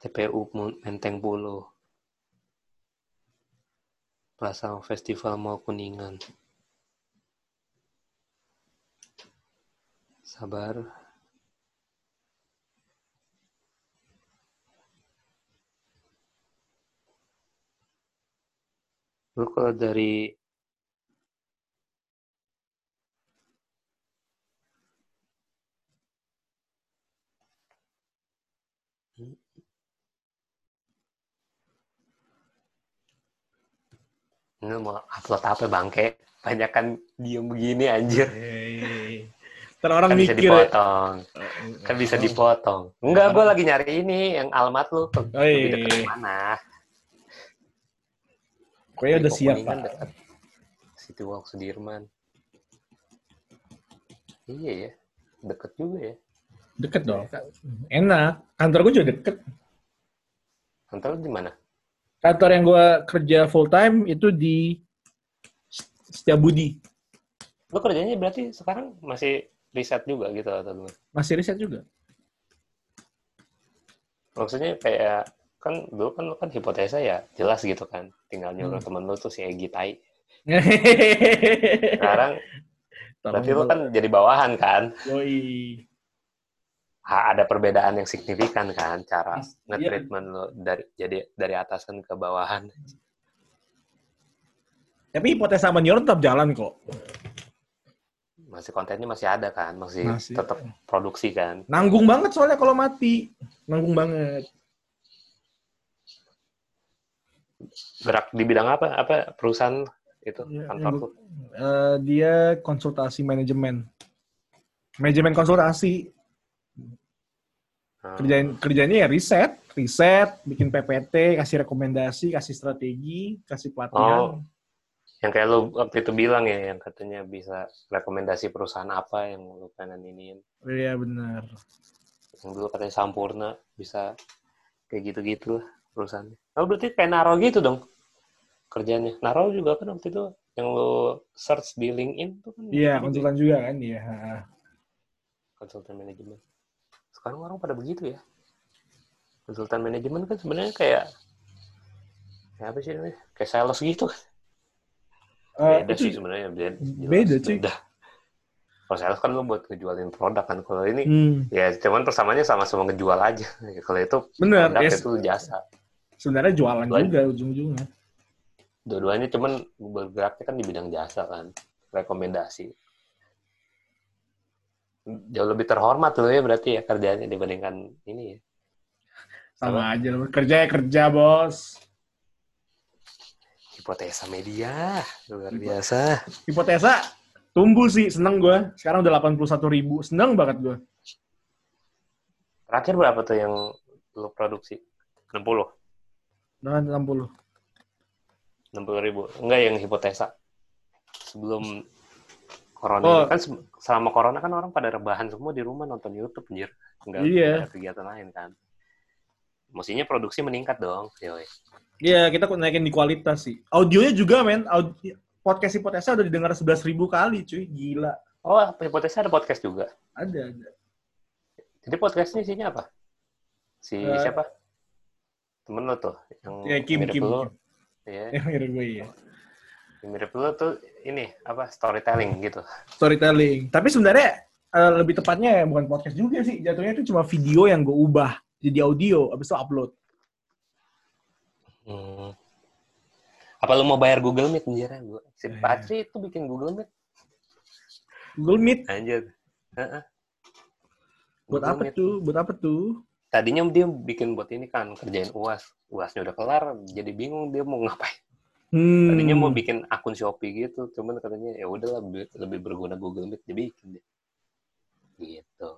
TPU Menteng Pulo. Plaza Festival Mall Kuningan. Sabar. Lu kalau dari Ini mau upload apa bangke? Banyak kan diem begini anjir. Hei. Ntar orang Kan bisa mikir ya. dipotong. Kan bisa dipotong. Enggak, gue lagi nyari ini yang alamat lu. Oh, Lebih iya. dekat mana? Kayaknya udah siap, Pak. City Walk Sudirman. Iya ya, deket juga ya. Deket dong. Enak. Kantor gue juga deket. Kantor di mana? Kantor yang gue kerja full time itu di Setiabudi. Lu kerjanya berarti sekarang masih riset juga gitu atau gimana? Masih riset juga. Maksudnya kayak kan dulu kan kan hipotesa ya jelas gitu kan tinggal nyuruh Hmm. temen lu tuh si Egi Tai (laughs) sekarang berarti lu kan jadi bawahan kan Yoi. Ha, ada perbedaan yang signifikan kan cara Iya. nge-treatment lu dari jadi dari atasan ke bawahan Tapi hipotesa York tetap jalan kok. masih kontennya masih ada kan masih, Masih. tetap produksi kan Nanggung banget soalnya kalau mati. Nanggung banget. gerak di bidang apa apa perusahaan itu Iya, kantor Eh, dia konsultasi manajemen. Manajemen konsultasi. Kerjain kerjanya ya riset, riset, bikin PPT, kasih rekomendasi, kasih strategi, kasih pelatihan. Oh. yang kayak lu waktu itu bilang ya yang katanya bisa rekomendasi perusahaan apa yang lu pengen iniin Iya benar. yang dulu katanya Sampurna bisa kayak gitu-gitu lah perusahaannya. Oh berarti kayak Naro gitu dong kerjanya. Naro juga kan waktu itu yang lo search di LinkedIn tuh kan Iya, gitu, konsultan juga kan iya. konsultan manajemen. Sekarang orang pada begitu ya. Konsultan manajemen kan sebenarnya kayak ya apa sih namanya? Kayak sales gitu kan. Eh, Beda itu sih sebenarnya. Beda, beda, cuy. Beda. Kalau sales kan lo buat ngejualin produk kan. Kalau ini hmm, ya cuman persamanya sama-sama ngejual aja. (laughs) Kalau itu benar. produk Ya, itu jasa. sebenarnya jualan Jualan. juga ujung-ujungnya. dua-duanya cuman bergeraknya kan di bidang jasa kan rekomendasi jauh lebih terhormat loh ya berarti ya kerjanya dibandingkan ini ya Sama aja loh. Kerja ya kerja, Bos. hipotesa media luar biasa Hipotesa tumbuh sih, seneng gue. Sekarang udah 81 ribu. Seneng banget gue. terakhir berapa tuh yang lo produksi 60 Dengan 60. 60 ribu enggak yang hipotesa sebelum corona Oh. kan se- selama corona kan orang pada rebahan semua di rumah nonton YouTube anjir enggak Iya. ada kegiatan lain kan Mestinya produksi meningkat dong. Iya, kita kok naikin di kualitas sih. Audionya juga, men. Audi- podcast hipotesa udah didengar 11 ribu kali, cuy. Gila. Oh, hipotesa ada podcast juga. Ada, ada. Jadi podcastnya isinya apa? Si Eh, siapa? Temen lo tuh yang Ya, Kim, Kim. lo. Kim. Iya, Yang mirip gue, iya. Mirip lo tuh ini apa storytelling gitu. Storytelling. Tapi sebenarnya eh, lebih tepatnya ya bukan podcast juga sih. Jatuhnya itu cuma video yang gue ubah jadi audio, abis itu upload. Hmm. Apa lo mau bayar Google Meet anjir? Gua si Eh. Patri itu bikin Google Meet Google Meet. anjir. Heeh. Buat Google apa Meet. tuh? Buat apa tuh? Tadinya dia bikin buat ini kan kerjain UAS. UASnya udah kelar, jadi bingung dia mau ngapain. Hmm. Tadinya mau bikin akun Shopee gitu, cuman katanya ya udahlah bi- lebih berguna Google Meet dia bikin deh. Gitu.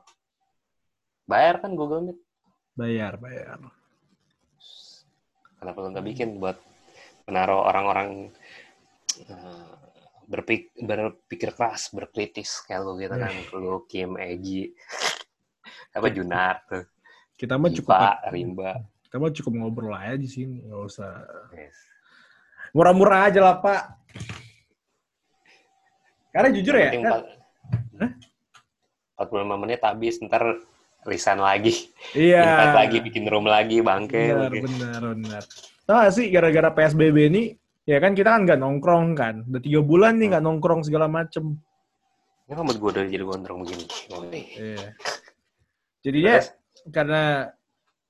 Bayar kan Google Meet. Bayar, bayar. Kenapa lo nggak bikin buat menaruh orang-orang eh, berpik- berpikir keras, berkritis kayak lo gitu kan. Lo, Kim, Egi, apa Junar tuh, Kita mah cukup Rimba. kita mah cukup ngobrol aja di sini, nggak usah Yes. Murah-murah aja lah pak. Karena jujur ya, kan, empat- 45 menit habis, ntar resign lagi. iya. Invite lagi, bikin room lagi, bangke. Benar, bangke. benar, benar. Tahu gak sih gara-gara PSBB ini, ya kan kita kan nggak nongkrong kan, udah tiga bulan nih nggak nongkrong segala macem. Ini rambut gue udah jadi gondrong begini. Oh. Iya. Jadinya Terus, karena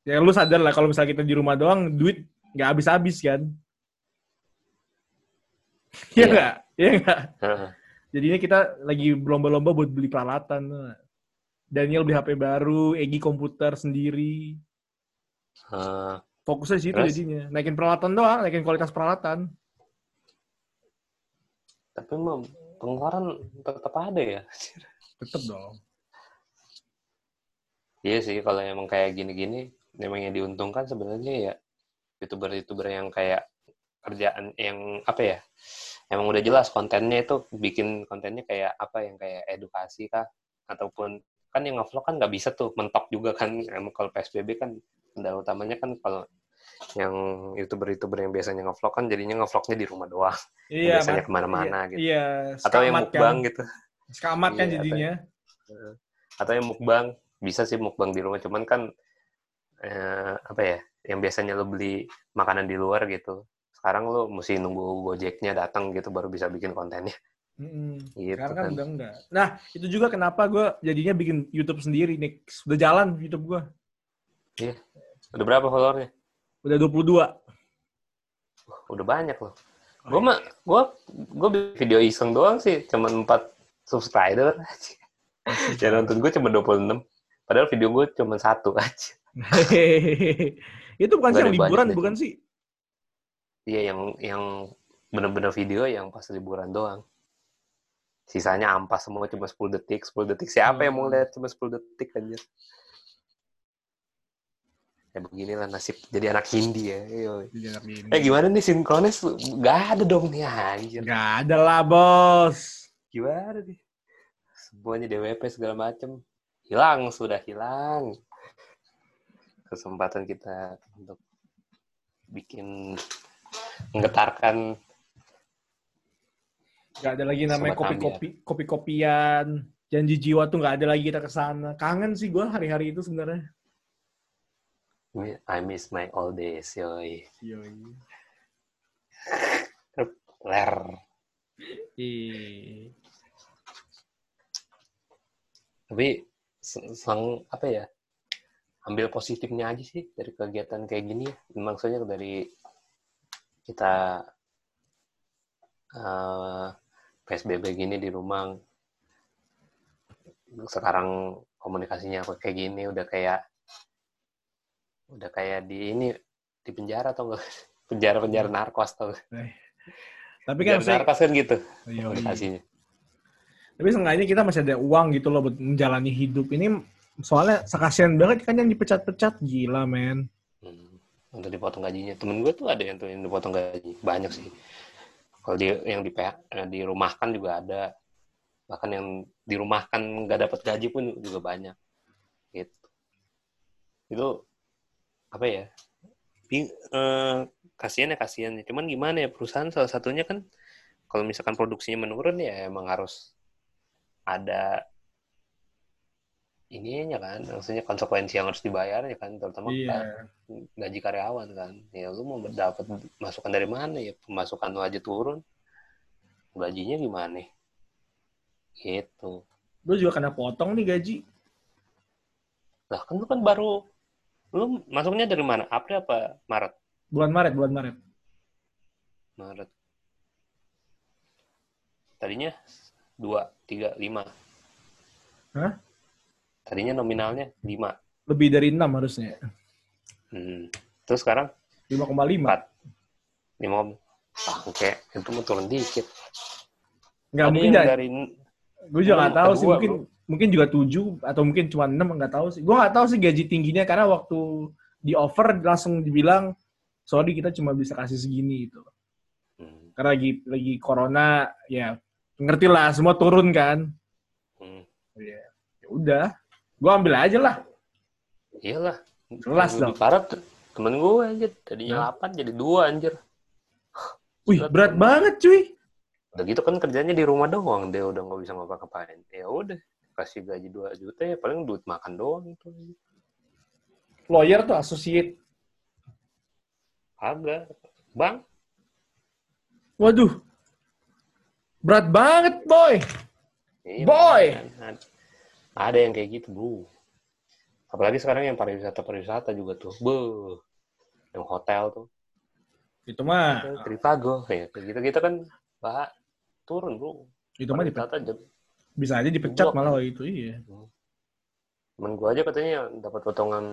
ya lu sadar lah kalau misalnya kita di rumah doang, duit nggak habis-habis kan. (laughs) Iya Iya. nggak? Iya nggak? heeh. Jadinya kita lagi berlomba-lomba buat beli peralatan. Daniel beli HP baru, Egi komputer sendiri. Eh, Fokusnya di situ Terus? jadinya. Naikin peralatan doang, naikin kualitas peralatan. tapi mah pengeluaran tetap ada ya. (laughs) Tetep dong. Iya sih, kalau emang kayak gini-gini, memang yang diuntungkan sebenarnya ya youtuber-youtuber yang kayak kerjaan yang apa ya, emang udah jelas kontennya itu bikin kontennya kayak apa yang kayak edukasi kah, ataupun kan yang ngevlog kan nggak bisa tuh mentok juga kan. Emang kalau PSBB kan kendala utamanya kan kalau yang youtuber-youtuber yang biasanya ngevlog kan jadinya ngevlognya di rumah doang. Iya, biasanya ke mana-mana iya, gitu. Iya, atau yang mukbang kan. gitu. Skamat kan Iya, jadinya. atau yang mukbang bisa sih mukbang di rumah cuman kan eh, apa ya yang biasanya lo beli makanan di luar gitu sekarang lo mesti nunggu gojeknya datang gitu baru bisa bikin kontennya Mm-mm. gitu Sekarang kan kan udah enggak. Nah, itu juga kenapa gue jadinya bikin YouTube sendiri nih. Udah jalan YouTube gue. udah berapa followernya Udah 22. udah banyak loh Oh, gue mah gue gue bikin video iseng doang sih cuma 4 subscriber aja (laughs) yang nonton gue cuma 26 padahal video gue cuma satu aja (laughs) itu bukan sih yang liburan, bukan sih? Iya yang yang bener-bener video yang pas liburan doang. Sisanya ampas semua cuma 10 detik. 10 detik siapa yang mau Hmm. lihat cuma 10 detik anjir. Ya beginilah nasib jadi anak Hindi ya Yoi. eh gimana nih sinkronis? Gak ada dong nih anjir. Gak ada lah, bos. gimana nih? Semuanya DWP segala macem. Hilang sudah hilang. Kesempatan kita untuk bikin menggetarkan Gak ada lagi namanya kopi-kopi, kopi-kopian. Janji jiwa tuh gak ada lagi kita ke sana. Kangen sih gue hari-hari itu sebenarnya. I miss my old days yoi Yoi. ler Ih. tapi se- sang apa ya ambil positifnya aja sih dari kegiatan kayak gini ya. maksudnya dari kita eh, PSBB gini di rumah sekarang komunikasinya kayak gini udah kayak udah kayak di ini di penjara atau enggak (laughs) penjara penjara narkos atau Tapi kan penjara narkos kan gitu Yoi. komunikasinya tapi seenggaknya kita masih ada uang gitu loh buat menjalani hidup. Ini soalnya sekasian banget kan yang dipecat-pecat. Gila, men. Untuk dipotong gajinya. Temen gue tuh ada yang tuh yang dipotong gaji. Banyak sih. Kalau di yang di PH, dirumahkan juga ada. Bahkan yang dirumahkan nggak dapat gaji pun juga banyak. Gitu. Itu apa ya? Bing, eh, kasihan ya kasihan. Cuman gimana ya perusahaan salah satunya kan kalau misalkan produksinya menurun ya emang harus ada ininya kan, maksudnya konsekuensi yang harus dibayar ya kan, terutama Iya. gaji karyawan kan. Ya lu mau dapat masukan dari mana ya? Pemasukan lu aja turun. Gajinya gimana? Gitu. Gue juga kena potong nih gaji. lah kan lu kan baru lu masuknya dari mana? April apa Maret? Bulan Maret, bulan Maret. Maret. Tadinya dua tiga lima. Hah? Tadinya nominalnya lima Lebih dari 6 harusnya. hmm. terus sekarang 5,5. empat lima ah oke itu mau turun dikit Nggak Ada mungkin dari Gue juga nggak tahu sih. Mungkin mungkin juga 7 atau mungkin cuma 6 nggak tahu sih. Gue nggak tahu sih gaji tingginya karena waktu di offer langsung dibilang sorry kita cuma bisa kasih segini gitu. hmm. Karena lagi lagi corona ya ngerti lah semua turun kan. Hmm. Ya ya udah, gue ambil aja lah. Iyalah. Kelas dong. parah tuh temen gue aja tadinya Hah? 8 jadi 2 anjir. Wih Berat berat banget. banget cuy. Udah gitu kan kerjanya di rumah doang, dia udah nggak bisa ngapa-ngapain. Ya udah, kasih gaji 2 juta ya paling duit makan doang itu. Lawyer tuh associate. Agak. Bang, Waduh. Berat banget boy. Iya, Boy! Ada yang kayak gitu, Bu. Apalagi sekarang yang pariwisata-pariwisata juga tuh. Bu. Yang hotel tuh. Itu mah Tripago. Ya, kayak gitu-gitu kan, Pak, turun, Bro. itu mah dipe- Pariwisata jam- bisa aja dipecat Blok. malah itu iya. temen gue aja katanya dapat potongan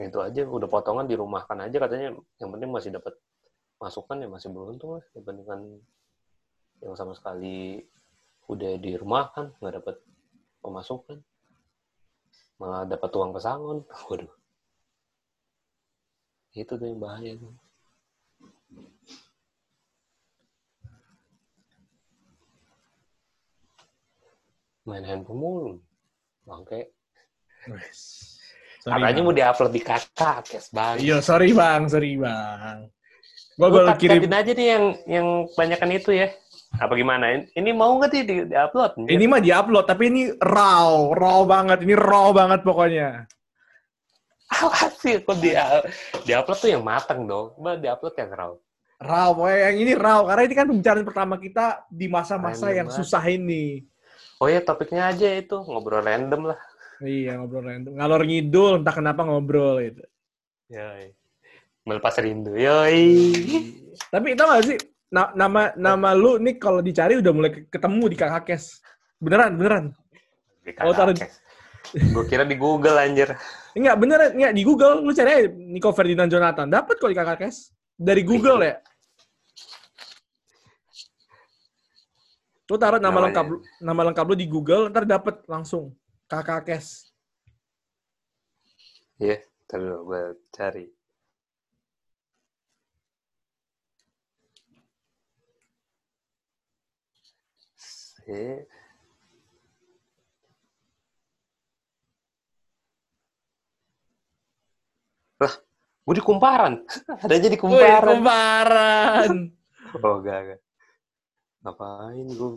itu aja udah potongan dirumahkan aja katanya yang penting masih dapat masukan ya masih beruntung lah dibandingkan yang sama sekali udah dirumahkan nggak dapat pemasukan malah dapat uang pesangon (laughs) waduh itu tuh yang bahaya tuh Main handphone mulu. Bangke. Sorry, Katanya mau diupload di kakak, kes bang. Iya, sorry bang, sorry bang. Gua baru kirim. aja nih yang yang banyakan itu ya. Apa gimana? Ini mau nggak sih di, di upload? Ini mah diupload, tapi ini raw, raw banget. Ini raw banget pokoknya. Awas sih, kok di di upload tuh yang matang dong. Mbak di upload yang raw. Raw, pokoknya yang ini raw. Karena ini kan pembicaraan pertama kita di masa-masa Random yang banget. susah ini. Oh ya topiknya aja itu ngobrol random lah. Iya, ngobrol random. Ngalor ngidul, entah kenapa ngobrol gitu. Yoi. Melepas rindu. Yoi. Tapi tau gak sih, na- nama nama lu nih kalau dicari udah mulai ke- ketemu di kakak kes. Beneran, beneran. Oh, taruh- Gue kira di Google anjir. Enggak, beneran. Enggak, di Google. Lu cari aja Nico Ferdinand Jonathan. Dapat kok di kakak kes. Dari Google ya. Lu taruh nama Namanya. lengkap lu, nama lengkap lu di Google, ntar dapat langsung kakak kes. Iya, terus gue cari. Si. Lah, gue di kumparan. (laughs) Adanya di Wih, kumparan. kumparan. (laughs) Oh, enggak, enggak. Ngapain gue?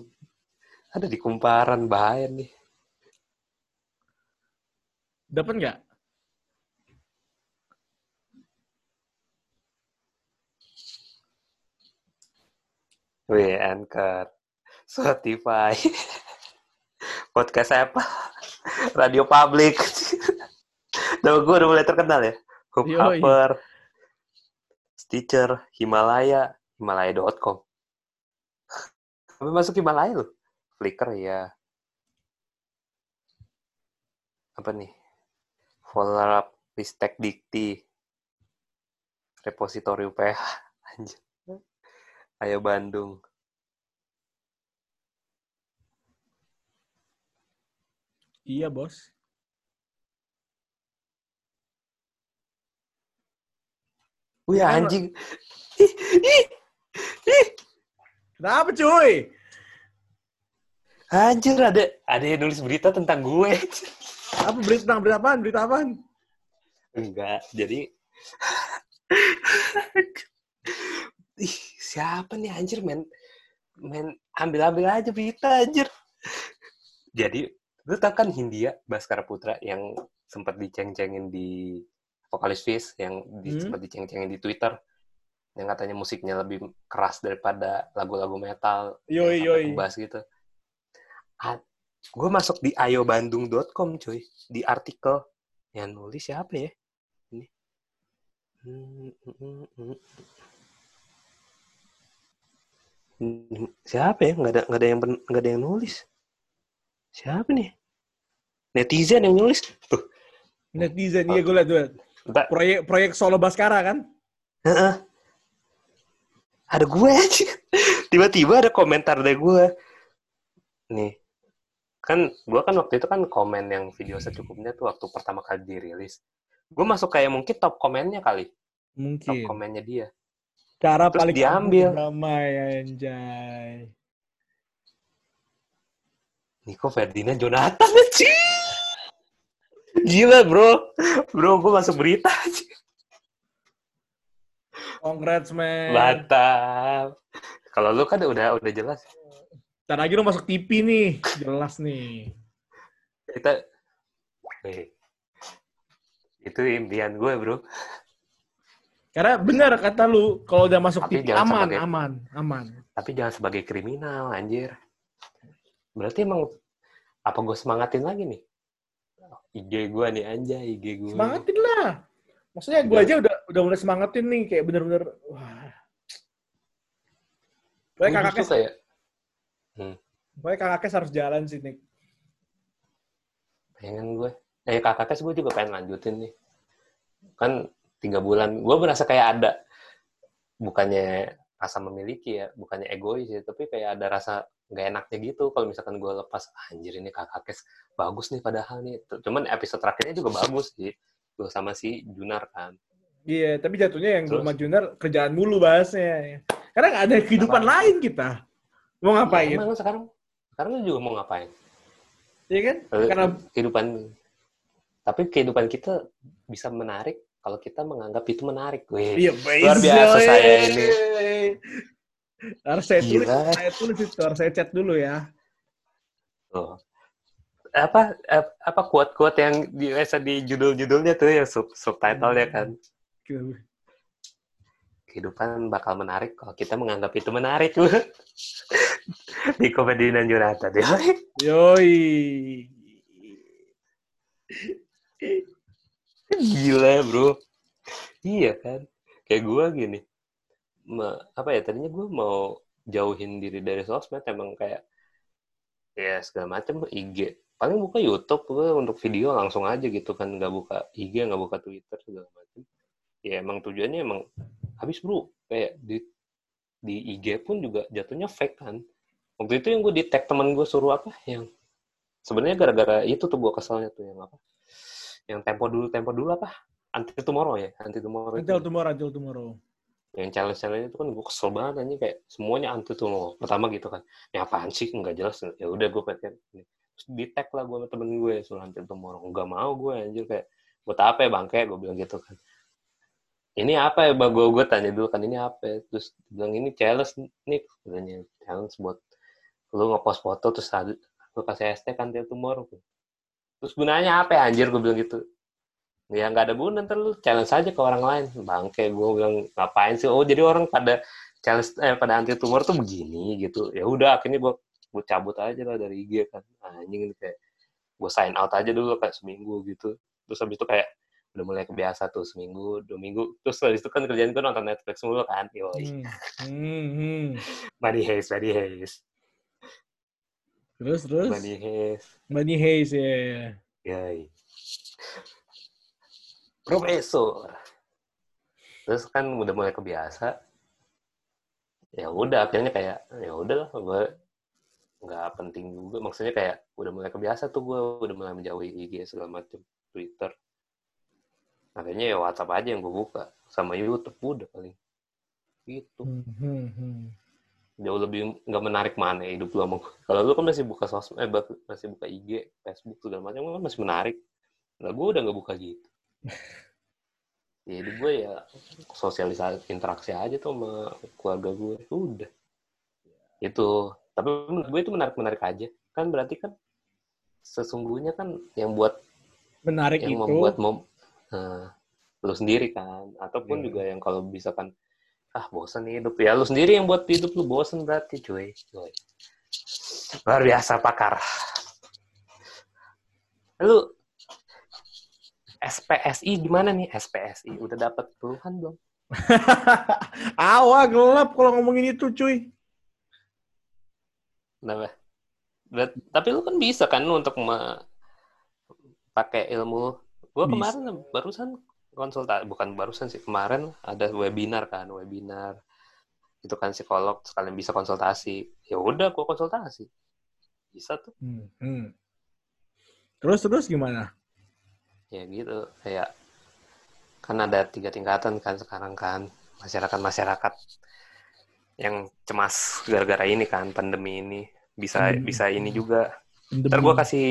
Ada di kumparan, bahaya nih. Dapat nggak? Wih, Anchor. Spotify. Podcast apa? Radio Public. Nama gue udah mulai terkenal ya. Yoi. Hubhopper, Stitcher, Himalaya, Himalaya.com. Sampai masuk Himalaya loh. Flickr ya. Apa nih? Follow up, Ristek Dikti, Repositori UPH. Anjir. Ayo Bandung. Iya, bos. Wih anjing. Ih, ih, ih. Kenapa, cuy? Anjir ada ada yang nulis berita tentang gue. Apa berita tentang berita apaan? Berita apaan? Enggak, jadi Ih, siapa nih anjir men men ambil-ambil aja berita anjir. Jadi lu tau kan Hindia Baskara Putra yang sempat diceng-cengin di Vokalis Fizz yang di, Hmm. sempat diceng-cengin di Twitter yang katanya musiknya lebih keras daripada lagu-lagu metal Yoi, yoi. ngebahas gitu. gue masuk di ayobandung.com cuy di artikel yang nulis siapa ya ini Hmm, hmm, hmm, siapa ya nggak ada nggak ada yang nggak ada yang nulis siapa nih netizen yang nulis tuh Netizen, iya gue liat, gue. Proyek, proyek Solo Baskara kan? Heeh. ada gue (laughs) aja tiba-tiba ada komentar dari gue nih kan gue kan waktu itu kan komen yang video secukupnya tuh waktu pertama kali dirilis gue masuk kayak mungkin top komennya kali top Mungkin. komennya dia Cara Terus paling diambil. damai, anjay. Nico Ferdinand Jonathan (laughs) aja gila bro bro gue masuk berita aja Congrats, man. mantap kalau lu kan udah udah jelas Ntar lagi lu masuk TV nih. Jelas nih. kita Wih. itu impian gue bro Karena benar kata lu, kalau udah masuk Tapi TV aman, sebagai- aman, aman. tapi jangan sebagai kriminal anjir berarti emang apa gue semangatin lagi nih? IG gue nih anjay IG gue Semangatin lah. Maksudnya gue aja udah udah mulai semangatin nih, kayak bener-bener, wah. Pokoknya Gua kakak justru kes, kayak pokoknya kakak kes harus jalan sih, Nick. pengen gue eh kakak tes gue juga pengen lanjutin nih. Kan tiga bulan. Gue merasa kayak ada bukannya rasa memiliki ya bukannya egois ya tapi kayak ada rasa nggak enaknya gitu kalau misalkan gue lepas anjir ini kakak kes bagus nih padahal nih cuman episode terakhirnya juga bagus sih gue sama si Junar kan Iya, tapi jatuhnya yang Terus? Gulma Junior kerjaan mulu bahasnya. Karena nggak ada kehidupan Kenapa? lain kita. Mau Ya, ngapain? emang lu sekarang sekarang lu juga mau ngapain Iya kan? Karena kehidupan tapi kehidupan kita bisa menarik kalau kita menganggap itu menarik. Wih, iya luar biasa saya ini. Harus saya tulis, Gila. saya tulis itu, harus saya chat dulu ya. Tuh. Apa ap- apa quote-quote yang di biasa di judul-judulnya tuh ya sub subtitle-nya kan. Kehidupan bakal menarik kalau kita menganggap itu menarik. (laughs) di komedi dan Jonathan. Yoi. Gila, bro. Iya kan? Kayak gue gini. Apa ya, tadinya gue mau jauhin diri dari sosmed, emang kayak ya segala macam IG. Paling buka YouTube gue untuk video langsung aja gitu kan, nggak buka IG, nggak buka Twitter segala macam. Ya emang tujuannya emang habis bro. Kayak di di IG pun juga jatuhnya fake kan. Waktu itu yang gue di tag temen gue suruh apa yang sebenarnya gara-gara itu tuh gue keselnya tuh yang apa? Yang tempo dulu, tempo dulu apa? Anti tomorrow ya, anti tomorrow. Until tomorrow, until tomorrow. Yang challenge challenge itu kan gue kesel banget anjing kayak semuanya anti tomorrow. Pertama gitu kan, ini apaan sih? Nggak jelas. Ya udah gue pengen terus di lah gue sama temen gue suruh anti tomorrow. Nggak mau gue anjir kayak buat apa ya bangke? Gue bilang gitu kan. Ini apa ya bang? Gue gue tanya dulu kan ini apa? ya? Terus bilang ini challenge nih, katanya challenge buat lu ngepost foto terus lu kasih hashtag anti tomorrow. Terus gunanya apa ya anjir gue bilang gitu. Ya nggak ada guna ntar lu challenge aja ke orang lain. Bangke gue bilang ngapain sih? Oh jadi orang pada challenge eh pada anti tumor tuh begini gitu. Ya udah akhirnya gue gue cabut aja lah dari IG kan. Anjing ini kayak gue sign out aja dulu kayak seminggu gitu. Terus habis itu kayak udah mulai kebiasa tuh seminggu, dua minggu. Terus habis itu kan kerjaan gue nonton Netflix mulu kan. Yoi. Hmm. Hmm, hmm. Money Heist, Money Heist, Terus, terus. Money Heist. Money Haze, ya. Yoi. Profesor. Terus kan udah mulai kebiasa. Ya udah akhirnya kayak ya udahlah gue nggak penting juga. Maksudnya kayak udah mulai kebiasa tuh gue udah mulai menjauhi IG segala macam Twitter. Akhirnya ya WhatsApp aja yang gue buka sama YouTube udah paling gitu. Hmm, hmm, hmm. Jauh lebih nggak menarik mana hidup lu sama gue. Kalau lu kan masih buka sosmed, eh, masih buka IG, Facebook segala macam kan masih menarik. Nah gue udah nggak buka gitu. (laughs) ya hidup gue ya sosialisasi interaksi aja tuh sama keluarga gue. Udah. Itu. Tapi menurut gue itu menarik-menarik aja. Kan berarti kan sesungguhnya kan yang buat Menarik yang itu. membuat mom eh, lu sendiri kan ataupun Iya. juga yang kalau bisa kan ah bosan nih hidup ya lu sendiri yang buat hidup lu bosan berarti cuy cuy luar biasa pakar lu SPSI gimana nih SPSI udah dapat puluhan belum (laughs) Awa gelap kalau ngomongin itu, cuy. Kenapa? Tapi lu kan bisa kan untuk me- pakai ilmu. Gua Bisa. kemarin barusan konsultasi, bukan barusan sih kemarin ada webinar kan, webinar itu kan psikolog sekalian bisa konsultasi. Ya udah, gua konsultasi. Bisa tuh. Hmm, hmm. Terus, terus gimana? Ya gitu, kayak kan ada tiga tingkatan kan sekarang kan. Masyarakat-masyarakat yang cemas gara-gara ini kan pandemi ini. Bisa Hmm. bisa ini juga. Ntar gue kasih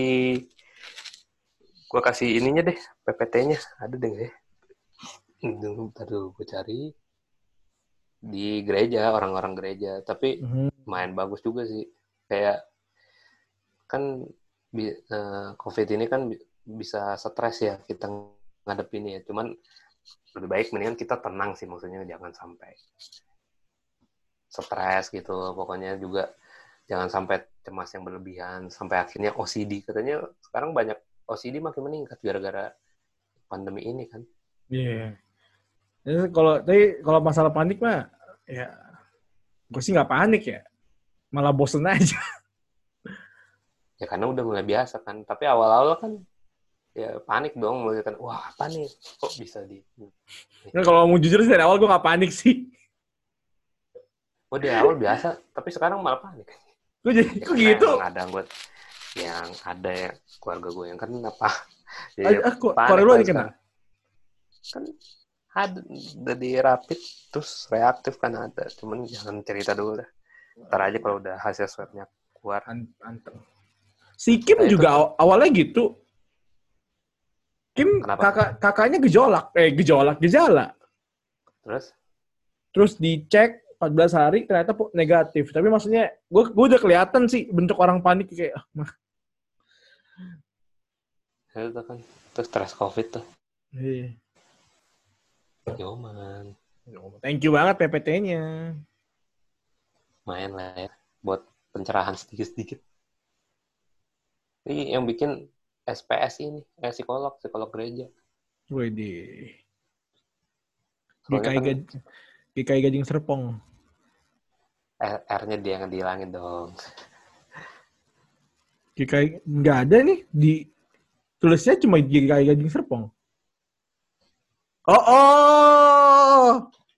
gue kasih ininya deh PPT-nya ada deh nggak ya? Ntar dulu gue cari. Di gereja orang-orang gereja. Tapi Hmm. main bagus juga sih. Kayak kan eh, covid ini kan bisa stres ya kita ngadepin ya cuman lebih baik mendingan kita tenang sih maksudnya jangan sampai stres gitu pokoknya juga jangan sampai cemas yang berlebihan sampai akhirnya OCD katanya sekarang banyak OCD makin meningkat gara-gara pandemi ini kan Iya. Jadi Kalau tapi kalau masalah panik mah ya gue sih nggak panik ya. Malah bosen aja. ya karena udah mulai biasa kan tapi awal-awal kan ya panik dong mulai kan wah apa nih kok bisa di Nah, kalau mau jujur sih dari awal gue nggak panik sih. oh di awal biasa tapi sekarang malah panik Gue jadi Ya, kok gitu. emang ada gue yang ada ya, keluarga gue yang kena apa Ah, ah, kok panik kalau lu lah kena. kan ada udah di rapid terus reaktif kan ada cuman jangan cerita dulu dah ntar aja kalau udah hasil swabnya keluar An- Anteng. Si Kim Nah, itu juga tuh. aw- awalnya gitu. Kim Kenapa? kakak kakaknya gejolak, eh gejolak gejala. Terus? Terus dicek 14 hari ternyata negatif. Tapi maksudnya gue gue udah kelihatan sih bentuk orang panik kayak ah, mah. Ya, Itu kan. Terus stres COVID tuh. Iya. Yoman. Thank you banget PPT-nya. Main lah ya. Buat pencerahan sedikit-sedikit. Ini yang bikin SPS ini. Eh, psikolog. Psikolog gereja. Soalnya GKI, kan Gaj- GKI Gading Serpong. R-nya dia yang dihilangin dong. GKI nggak ada nih di tulisnya cuma GKI Gading Serpong. Oh oh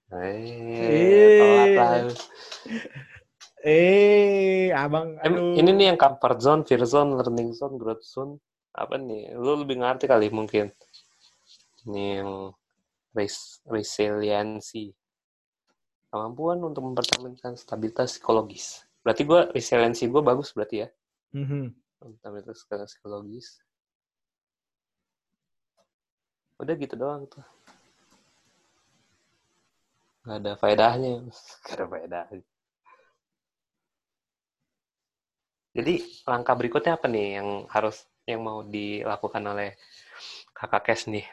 Eh, lah. eh abang aduh. ini nih yang comfort zone, fear zone, learning zone, growth zone. Apa nih? Lu lebih ngerti kali mungkin. Ini yang res resiliency. Kemampuan untuk mempertahankan stabilitas psikologis. Berarti gue resiliensi gue bagus berarti ya. Mhm. Stabilitas psikologis. Udah gitu doang tuh. Gak ada faedahnya. (laughs) Gak ada faedahnya. Jadi langkah berikutnya apa nih yang harus yang mau dilakukan oleh kakak Kes nih?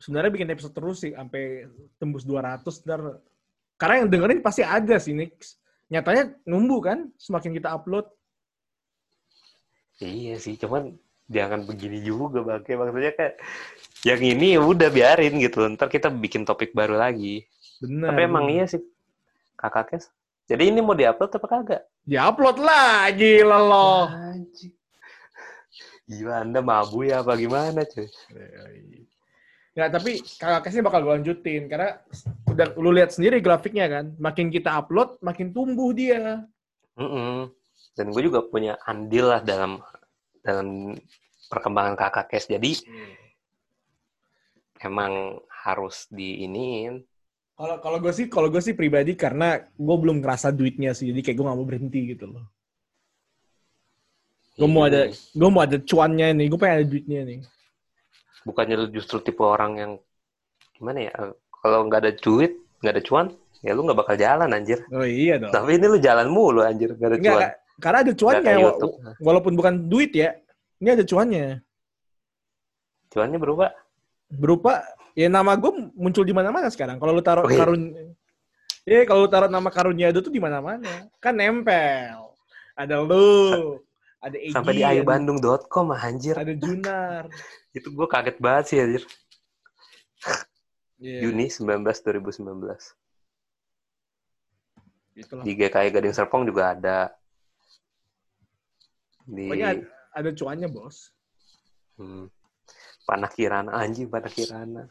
Sebenarnya bikin episode terus sih sampai tembus 200 ntar. Karena yang dengerin pasti ada sih Nix. Nyatanya numbu kan semakin kita upload. Iya sih, cuman jangan begini juga bangke. Maksudnya kayak yang ini ya udah biarin gitu. Ntar kita bikin topik baru lagi. Benar. Tapi emang iya sih kakak Kes. Jadi ini mau diupload apa kagak? Ya upload lah, gila lo. Anjing. Gila Anda mabu ya apa gimana cuy? Nggak, tapi kakak kesnya bakal gue lanjutin. Karena udah lu lihat sendiri grafiknya kan. Makin kita upload, makin tumbuh dia. Mm-mm. Dan gue juga punya andil lah dalam dalam perkembangan kakak Kes. Jadi emang harus diiniin. Kalau kalau gue sih, kalau gue sih pribadi karena gue belum ngerasa duitnya sih. Jadi kayak gue gak mau berhenti gitu loh. Gue mau ada, gue mau ada cuannya nih. Gue pengen ada duitnya nih. Bukannya lu justru tipe orang yang gimana ya? Kalau nggak ada duit, nggak ada cuan, ya lu nggak bakal jalan anjir. Oh iya dong. Tapi ini lu jalan mulu anjir, nggak ada Enggak, cuan. Karena ada cuannya. walaupun bukan duit ya. Ini ada cuannya. Cuannya berubah. Berupa, ya nama gue muncul di mana-mana sekarang. Kalau lu taruh Oh, iya. karun... Eh, kalau lu taruh nama karunia itu tuh di mana-mana. Kan nempel. Ada lu. (laughs) Ada Egy. Sampai di ayubandung.com anjir. Ada Junar. (laughs) Itu gue kaget banget sih anjir. Iya, Juni 19 2019. itulah. Di GKI Gading Serpong juga ada. Di Pokoknya ada, ada cuannya, bos. hmm, Panah Kirana anjing Panah Kirana.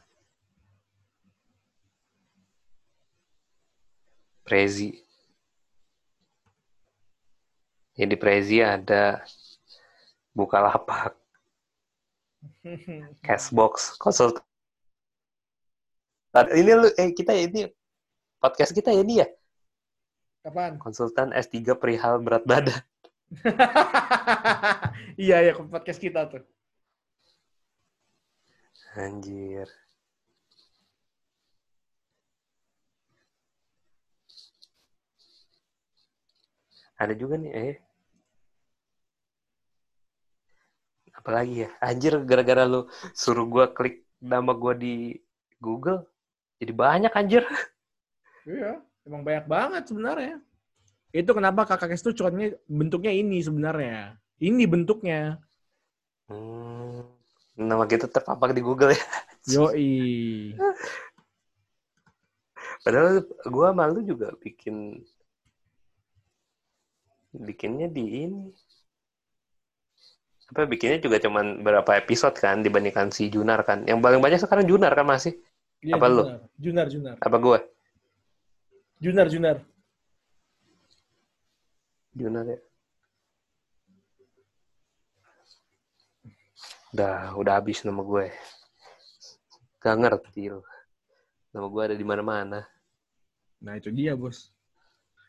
Prezi. Jadi Prezi ada Bukalapak, (laughs) Cashbox, konsultan. Ini lu eh kita ini podcast kita ya ini ya Kapan? konsultan S3 perihal berat badan. (laughs) iya, ya podcast kita tuh. Anjir. Ada juga nih, eh. Apalagi ya? Anjir, gara-gara lu suruh gua klik nama gua di Google, jadi banyak anjir. Iya, emang banyak banget sebenarnya. Itu kenapa kakak kes tuh cuannya bentuknya ini sebenarnya. Ini bentuknya. Hmm, nama kita terpapak di Google ya. Yoi. Padahal gua malu juga bikin bikinnya di ini. Apa bikinnya juga cuman berapa episode kan dibandingkan si Junar kan. Yang paling banyak sekarang Junar kan masih. Iya, Apa lu? Junar. Junar, Junar. Apa gua? Junar, Junar. Junar ya. Udah, udah habis nama gue. Gak ngerti lo. Nama gue ada di mana-mana. Nah, itu dia, Bos.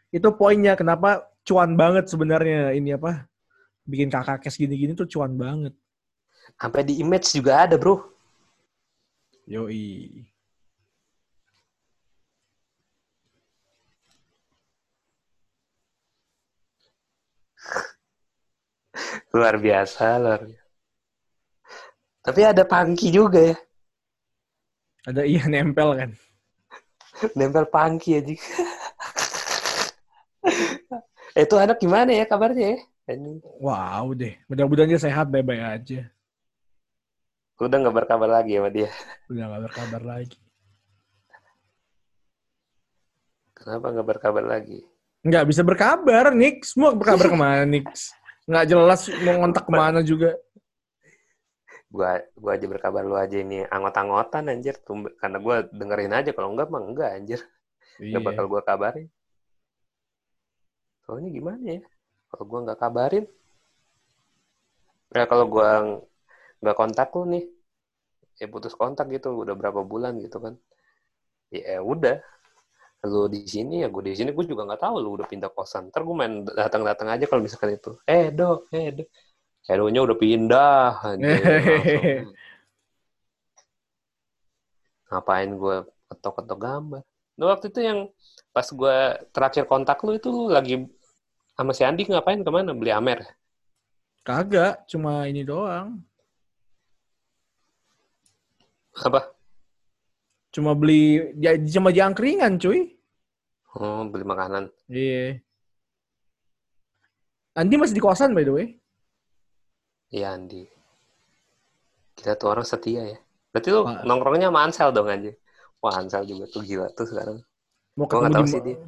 Itu poinnya kenapa cuan banget sebenarnya ini apa? Bikin kakak kes gini-gini tuh cuan banget. Sampai di image juga ada, bro. Yoi. (laughs) Luar biasa, luar biasa. Tapi ada pangki juga ya. Ada iya nempel kan. Nempel pangki aja. (laughs) Itu anak gimana ya kabarnya ya? Ini Wow deh. Mudah-mudahan dia sehat baik-baik aja. Udah nggak berkabar lagi sama dia. Udah gak berkabar lagi. Kenapa nggak berkabar lagi? Nggak bisa berkabar, Nix. Mau berkabar ke mana, Nix? Nggak jelas mau ngontak ke mana juga. Gua gua aja berkabar lu aja ini angot-angotan anjir karena gua dengerin aja kalau enggak mah enggak anjir. Iya. Gak bakal gua kabarin. Soalnya gimana ya? Kalau gua nggak kabarin, ya kalau ng- nggak kontak lu nih, ya putus kontak gitu, udah berapa bulan gitu kan? Ya udah, lu di sini ya gue di sini gue juga nggak tahu lu udah pindah kosan. Ntar gue main datang-datang aja kalau misalkan itu. Eh do, eh do. Edonya udah pindah. Langsung. Ngapain gue ketok-ketok gambar? Nah, waktu itu yang pas gue terakhir kontak lu itu lu lagi sama si Andi ngapain ke mana? Beli Amer? Kagak, cuma ini doang. Apa? Cuma beli, ya, cuma jangkringan cuy. Oh, beli makanan. Iya. Andi masih di kosan by the way. Iya Andi. Kita tuh orang setia ya. Berarti lu nongkrongnya sama Ansel dong aja. Wah Ansel juga tuh gila tuh sekarang. Mau ketemu tahu di sih dia.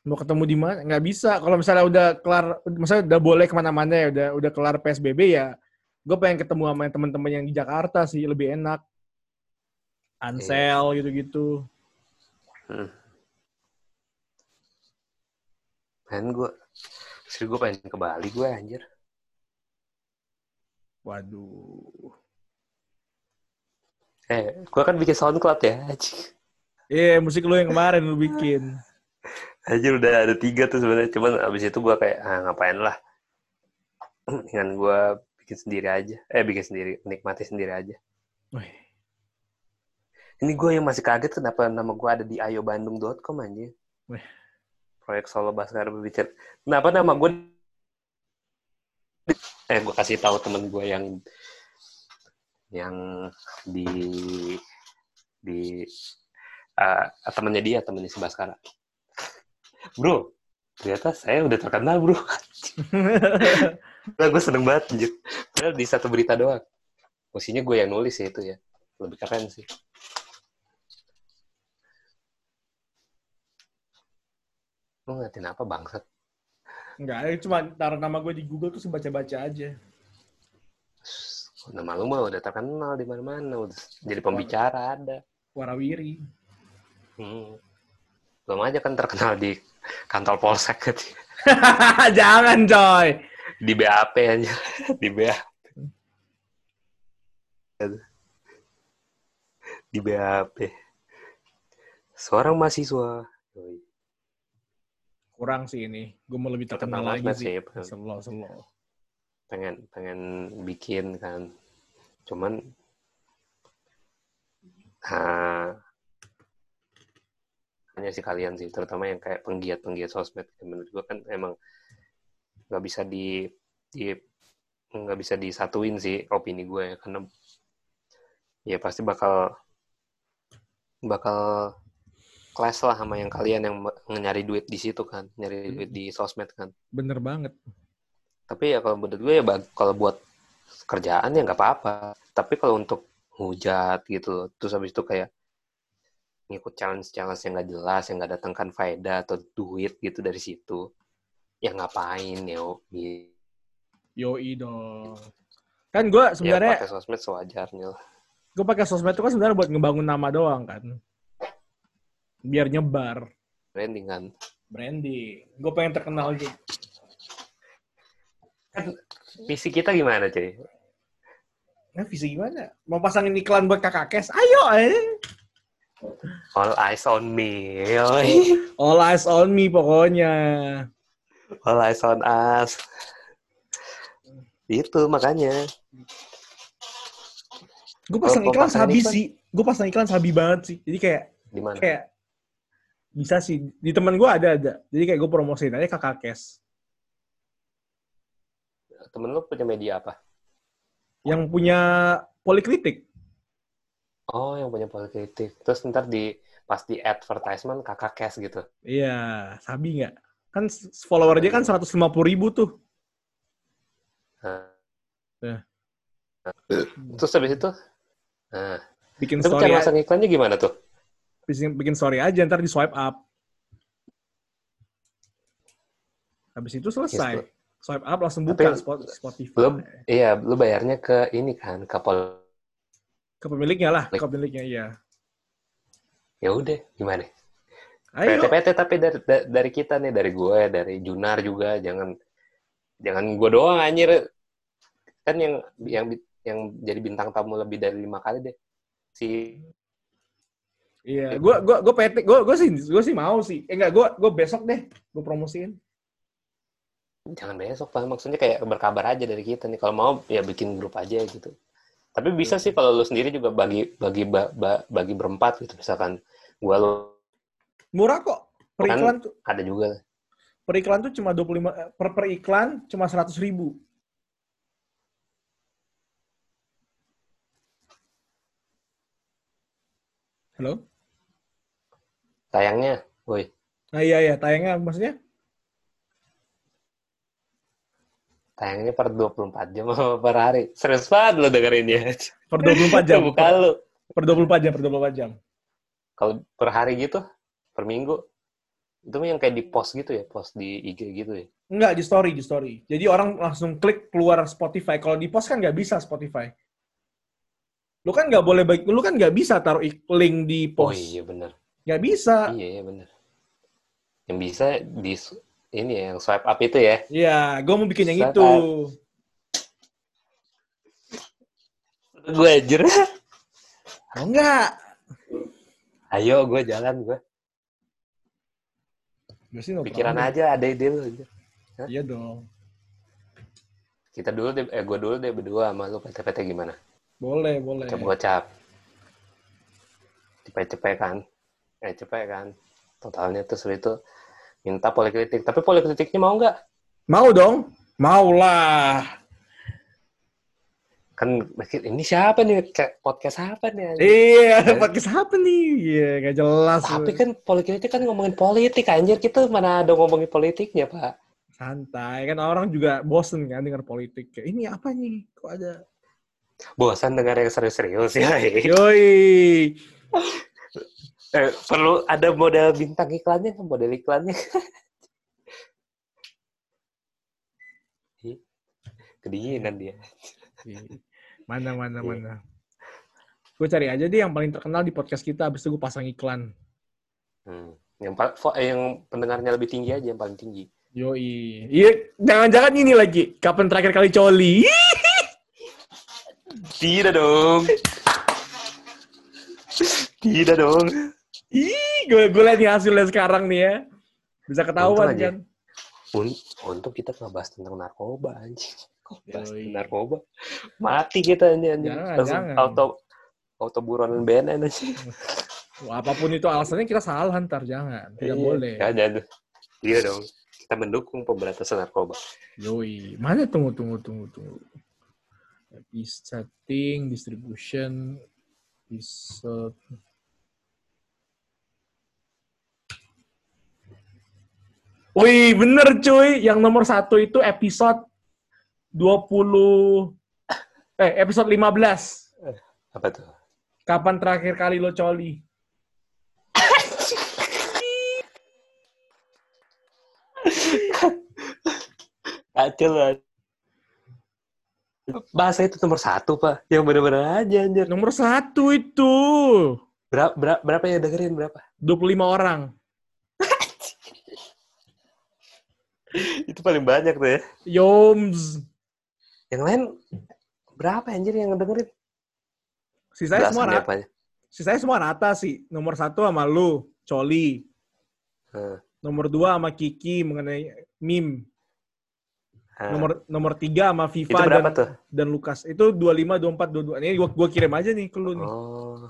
Mau ketemu di mana? Nggak bisa. Kalau misalnya udah kelar, misalnya udah boleh ke mana-mana ya, udah udah kelar PSBB ya, gue pengen ketemu sama teman-teman yang di Jakarta sih, lebih enak. Ansel gitu-gitu. Pengen gue. Sih gue pengen ke Bali gue anjir. Waduh. Eh, gue kan bikin SoundCloud ya. Iya, musik lu yang kemarin lu bikin. Anjir udah ada tiga tuh sebenarnya. Cuman abis itu gue kayak, ah ngapain lah. (clears throat) Dengan gue bikin sendiri aja. Eh, bikin sendiri. Menikmati sendiri aja. Wih, Ini gue yang masih kaget kenapa nama gue ada di ayobandung.com anjir. Wih. Proyek Solo Baskara Berbicara. Kenapa nama gue eh gue kasih tahu temen gue yang yang di di eh temennya dia temennya si Baskara. Bro, ternyata saya udah terkenal bro. Nah, gue seneng banget anjir. Padahal di satu berita doang. Posisinya gue yang nulis ya itu ya. Lebih keren sih. Lu ngeliatin apa bangsat? Enggak, cuma taruh nama gue di Google tuh baca-baca aja. Nama lu mah udah terkenal di mana-mana, udah jadi pembicara ada. Warawiri. Hmm. Belum aja kan terkenal di kantor polsek gitu. (laughs) Jangan, coy. Di BAP aja, di BAP. Di BAP. Seorang mahasiswa. Kurang sih ini. Gue mau lebih terkenal lagi sih. sih. Selo, selo. pengen pengen bikin kan cuman ah, hanya si kalian sih terutama yang kayak penggiat penggiat sosmed menurut gua kan emang nggak bisa di di nggak bisa disatuin sih opini gue ya karena ya pasti bakal bakal clash lah sama yang kalian yang nyari duit di situ kan nyari duit di sosmed kan. Bener banget. tapi ya kalau menurut gue ya kalau buat kerjaan ya nggak apa-apa. Tapi kalau untuk hujat gitu terus habis itu kayak ngikut challenge challenge yang nggak jelas yang nggak datangkan faedah atau duit gitu dari situ ya ngapain yo Gitu. Yoi dong. Kan gue ya sebenarnya pakai sosmed sewajarnya lah gue pakai sosmed itu kan sebenarnya buat ngebangun nama doang kan. Biar nyebar. branding kan Branding. Gue pengen terkenal gitu. misi kita gimana cuy Nah, visi gimana? Mau pasangin iklan buat kakak kes? Ayo, eh. All eyes on me yoi. (laughs) All eyes on me pokoknya. all eyes on us Itu makanya. Gue pasang Kalau iklan iklan- sih. Gue pasang iklan sabi banget sih. Jadi kayak Di mana? kayak bisa sih di teman gue ada ada. Jadi kayak gue promosiin aja kakak kes Temen lu punya media apa? yang punya poliklitik. Oh, yang punya politik. Terus ntar di pas di advertisement kakak cash gitu. Iya, sabi nggak? Kan follower dia kan 150 ribu tuh. Nah. Terus habis itu, nah, Bikin itu story, masang iklannya gimana tuh? bikin, bikin story aja, ntar di swipe up. Habis itu selesai. Gitu. Swipe up langsung Tapi buka Spot- Spotify. Belum, iya, lu bayarnya ke ini kan, ke pol. Ke pemiliknya lah, ke pemiliknya iya. Ya udah, gimana? Ayo, PT-PT tapi dari da- dari kita nih, dari gue, dari Junar juga, jangan jangan gue doang anjir. Kan yang yang yang jadi bintang tamu lebih dari lima kali deh. Si iya. Gue gue gue PT, gue gue sih gue sih mau sih. Eh enggak, gue gue besok deh gue promosiin. jangan besok pak maksudnya kayak berkabar aja dari kita nih kalau mau ya bikin grup aja gitu tapi bisa sih kalau lu sendiri juga bagi bagi ba- ba- bagi berempat gitu misalkan gua lu Murah kok. Per Kan- tuh ada juga per iklan tuh cuma 25 eh, per per iklan cuma 100 ribu. Halo? tayangnya woi Nah iya iya tayangnya maksudnya tayangnya per 24 jam apa per hari serius banget lo dengerin ya per 24 jam. (laughs) bukan lu per 24 jam, per 24 jam. kalau per hari gitu per minggu itu yang kayak di post gitu ya post di IG gitu ya Enggak, di story, di story. Jadi orang langsung klik keluar Spotify. Kalau di post kan nggak bisa Spotify. Lu kan nggak boleh lu kan nggak bisa taruh link di oh post. iya bener Nggak bisa. iya iya bener yang bisa di ini ya yang swipe up itu ya Iya, gue mau bikin yang Shut itu. gue anjir Mau nggak? ayo gue jalan gue Gue sih no pikiran problem. aja ada ide lu aja. Iya dong. kita dulu deh eh gue dulu deh berdua sama lu PT-PT gimana Boleh, boleh. gocap gocap cepet-cepet kan eh cepet kan totalnya habis itu minta poliklitik tapi poliklitiknya mau nggak Mau dong? Mau lah. kan ini siapa nih kayak podcast apa nih? Iya, (laughs) podcast apa nih? Iya, nggak jelas. tapi kan poliklitik kan ngomongin politik anjir kita mana ada ngomongin politiknya pak Santai, kan orang juga bosen kan dengar politik. Kayak ini apa nih? Kok ada? bosan dengar yang serius-serius ya Yoi. (laughs) eh, perlu ada model bintang iklannya model iklannya (laughs) kedinginan dia Mana, mana, Iya. mana. Gue cari aja deh yang paling terkenal di podcast kita, habis itu gue pasang iklan. Hmm. Yang, eh, yang pendengarnya lebih tinggi aja, yang paling tinggi. Yoi. Iya, jangan-jangan ini lagi. Kapan terakhir kali coli? Tidak dong. Tidak dong. Ih, gue gue lihat nih hasilnya sekarang nih ya. Bisa ketahuan kan. Un- Untuk kita nggak bahas tentang narkoba, anjing. (laughs) Bahas Yoi. tentang narkoba? Mati kita ini, anjing. Jangan, Langsung jangan. auto auto buronan BNN aja. (laughs) Wah, apa pun itu alasannya kita salah ntar jangan. Tidak Iya, boleh. ada. Iya dong. Kita mendukung pemberantasan narkoba. Yoi. Mana tunggu tunggu tunggu tunggu. Episode setting, distribution, episode. Wih, bener cuy. Yang nomor satu itu episode 20... Eh, episode 15. Apa tuh? Kapan terakhir kali lo coli? Kacau lah. Bahasa itu nomor satu, Pak. Yang bener-bener aja, anjir. Nomor satu itu. Berapa, berapa, berapa yang dengerin? Berapa? 25 orang. Itu paling banyak tuh ya. Yoms. Yang lain berapa anjir yang dengerin? Sisanya semua ya, rata. Sisanya semua rata sih. Nomor satu sama lu, Coli. Hmm. Nomor dua sama Kiki mengenai meme. Hah. Nomor nomor 3 sama berapa dan, tuh? dan Lukas. Itu 25, 24, 22. Ini gua, gua kirim aja nih ke lu nih. Oh.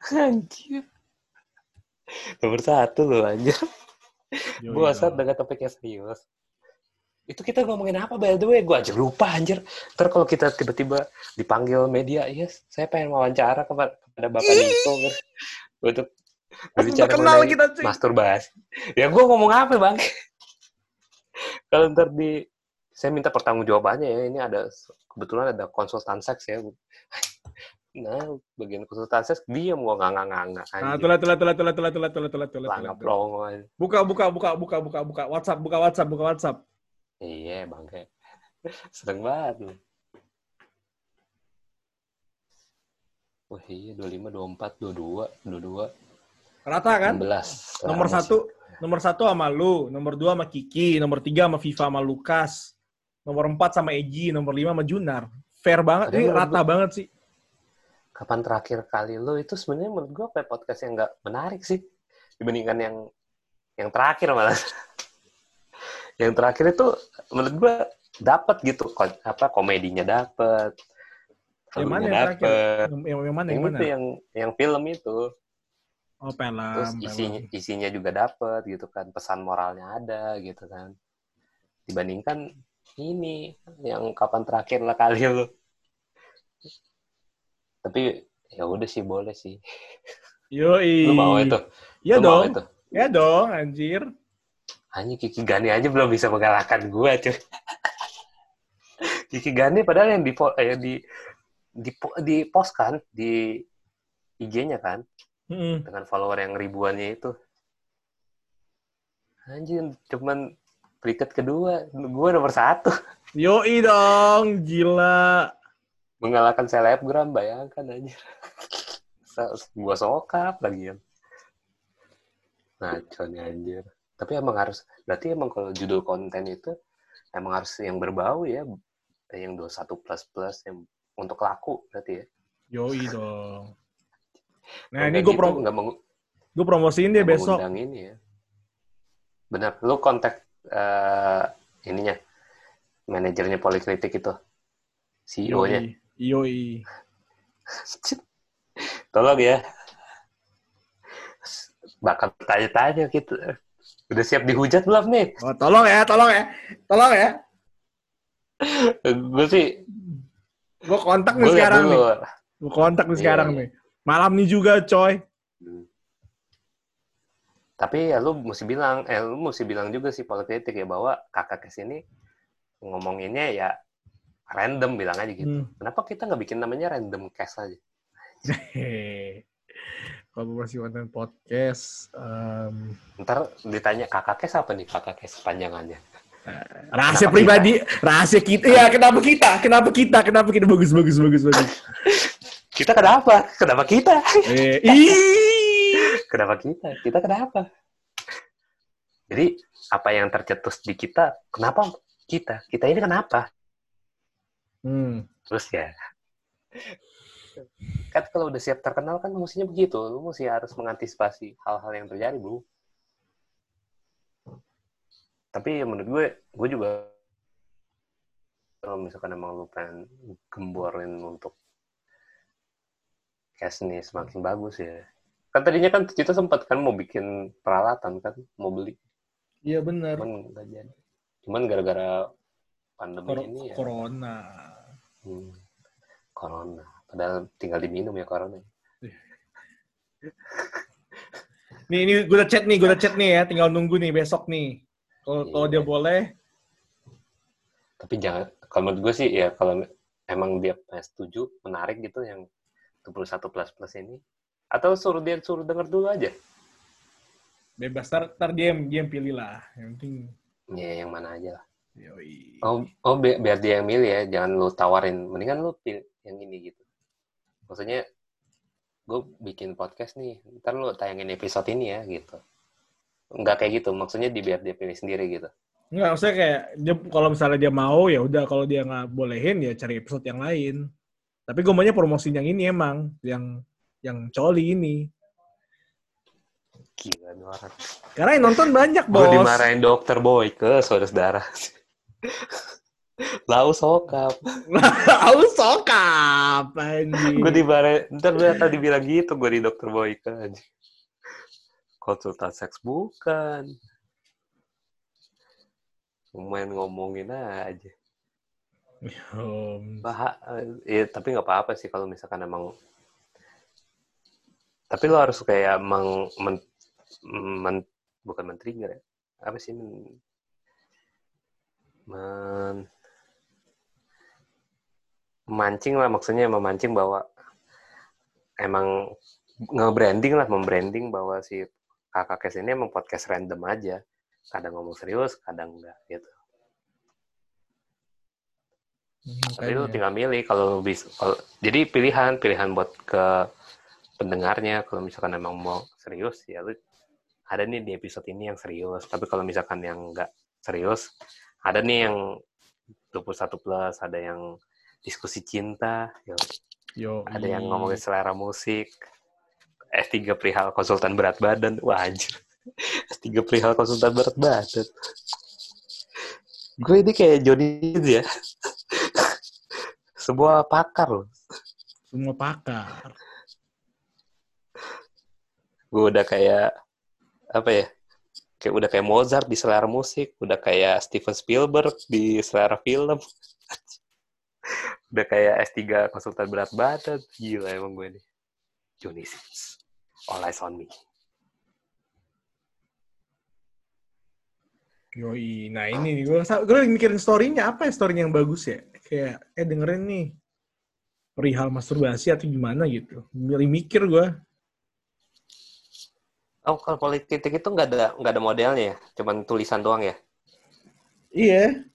(laughs) Anjir. Nomor satu loh anjir. Dong. dengan topik yang serius. Itu kita ngomongin apa by the way? Gue aja lupa anjir. Ntar kalau kita tiba-tiba dipanggil media, yes, saya pengen wawancara kepada, kepada Bapak Niko gitu. untuk berbicara mengenai kita, cuy. masturbasi. Ya gue ngomong apa bang? kalau ntar di saya minta pertanggungjawabannya ya ini ada kebetulan ada konsultan seks ya nah bagian konsultan seks diam gua nggak nggak nggak nggak Nah, tulah tulah tulah tulah tulah tulah tulah tulah tulah. Aja. Buka buka buka buka buka buka WhatsApp buka WhatsApp buka WhatsApp. Iya bangke. Seneng banget. Wah iya 25, 24, 22, 22, Rata kan? 16. Nomor Lama satu sih. nomor satu sama lu, nomor dua sama Kiki, nomor tiga sama Viva sama Lukas, nomor empat sama Eji, nomor lima sama Junar. Fair banget, ini rata gua- banget sih. Kapan terakhir kali lu itu sebenarnya menurut gua kayak podcast yang nggak menarik sih dibandingkan yang yang terakhir malah. (laughs) yang terakhir itu menurut gua dapat gitu ko- apa komedinya dapat. Yang mana yang terakhir? Yang, yang, mana? Yang, Yang mana? itu yang yang film itu. Oh, film. Terus film. isinya isinya juga dapat gitu kan, pesan moralnya ada gitu kan. Dibandingkan ini yang kapan terakhir lah kali lu. Tapi ya udah sih boleh sih. (laughs) Yoi. Lu mau itu? Iya Lu mau dong. itu? Ya dong, anjir. Hanya Kiki Gani aja belum bisa mengalahkan gua cuy. (laughs) Kiki Gani padahal yang di eh, di di di post kan di IG-nya kan Mm-mm. dengan follower yang ribuannya itu. Anjir, cuman peringkat kedua, gue nomor satu. (laughs) Yoi dong, gila. Mengalahkan selebgram, bayangkan aja. gue sokap lagi ya. Nih anjir. Tapi emang harus, berarti emang kalau judul konten itu emang harus yang berbau ya. Yang 21 plus plus yang untuk laku berarti ya. Yoi dong. Nah, ini gue gitu, prom meng- gue promosiin deh nggak besok. ini ya. Benar, lu kontak eh, ininya manajernya Poliklinik itu. CEO-nya. Yoi. (laughs) Tolong ya. Bakal tanya-tanya gitu. Udah siap dihujat belum nih? Oh, tolong ya, tolong ya. Tolong ya. Gue sih, Gue kontak nih sekarang nih. Gue kontak nih Iya, sekarang nih. Malam nih juga, coy. Hmm. Tapi ya lu mesti bilang, eh lu mesti bilang juga sih Poliklinik ya bahwa kakak ke sini ngomonginnya ya random bilang aja gitu. Hmm. Kenapa kita nggak bikin namanya random cast aja? (laughs) Kalau masih konten podcast, em, Ntar ditanya kakak kes apa nih kakak kes panjangannya? rahasia Kenapa pribadi, rahasia kita. Ya, kenapa kita? Kenapa kita? Kenapa kita? Bagus, bagus, bagus, bagus. (laughs) Kita kenapa? Kenapa kita? eh. (laughs) Kenapa kita? Kita kenapa? Jadi apa yang tercetus di kita? Kenapa kita? Kita ini kenapa? Hmm. Terus ya. Kan kalau udah siap terkenal kan mestinya begitu. Lu mesti harus mengantisipasi hal-hal yang terjadi, bro. Tapi ya menurut gue, gue juga kalau misalkan emang lu pengen gemborin untuk cash nih semakin bagus ya. Kan tadinya kan kita sempat kan mau bikin peralatan kan, mau beli. Iya benar. Cuman gara-gara pandemi Kor- ini ya. Corona. Hmm, corona. Padahal tinggal diminum ya corona. (laughs) Nih, ini gue udah chat nih, gue udah chat nih ya. Tinggal nunggu nih besok nih. Kalau kalau Iya. dia boleh, Tapi jangan, kalau menurut gue sih ya kalau emang dia setuju, menarik gitu yang 21 plus plus ini. Atau suruh dia suruh denger dulu aja. bebas. Ntar, ntar dia, yang- dia pilih lah. Yang penting, Ya yang mana aja lah. Yoi. Oh, oh bi- biar dia yang milih ya, jangan lu tawarin. Mendingan lu pilih yang ini gitu. Maksudnya, gue bikin podcast nih, ntar lu tayangin episode ini ya gitu. Enggak kayak gitu, maksudnya di biar dia pilih sendiri gitu. Enggak, maksudnya kayak dia kalau misalnya dia mau ya udah kalau dia nggak bolehin ya cari episode yang lain. Tapi gue maunya promosi yang ini emang yang yang coli ini. Gila. Karena yang nonton banyak Gue bos. dimarahin dokter boy ke saudara-saudara. Lau sokap. (laughs) Lau sokap, anjing. gue di bare, ntar gue tadi bilang gitu, gue di dokter Boyka aja. Konsultan seks bukan. Main ngomongin aja. Um, Bah, ya, tapi nggak apa-apa sih kalau misalkan emang. Tapi lo harus kayak meng, men, men- bukan men-trigger ya. Apa sih men, men- memancing lah maksudnya memancing bahwa emang nge-branding lah, membranding bahwa si kakak kes ini emang podcast random aja. Kadang ngomong serius, kadang enggak gitu. Tapi lu tinggal milih kalau bisa. Kalau, jadi pilihan, pilihan buat ke pendengarnya. Kalau misalkan emang mau serius, ya lu ada nih di episode ini yang serius. Tapi kalau misalkan yang enggak serius, ada nih yang 21 plus, ada yang diskusi cinta, yo, Yo, ada yang ngomongin selera musik, S3 perihal konsultan berat badan. Wah, anjir. (laughs) S3 perihal konsultan berat badan. Gue ini kayak Johnny ya. (laughs) Sebuah pakar loh. semua pakar. Gue udah kayak, apa ya, kayak udah kayak Mozart di selera musik, udah kayak Steven Spielberg di selera film. (laughs) udah kayak S3 konsultan berat badan. Gila emang gue nih. Johnny Sins. All eyes on me. Yoi, nah ini nih gue gue lagi mikirin story-nya apa ya story-nya yang bagus ya? Kayak eh dengerin nih perihal masturbasi atau gimana gitu. Milih mikir gue. Oh, kalau politik itu nggak ada nggak ada modelnya ya, cuman tulisan doang ya. Iya.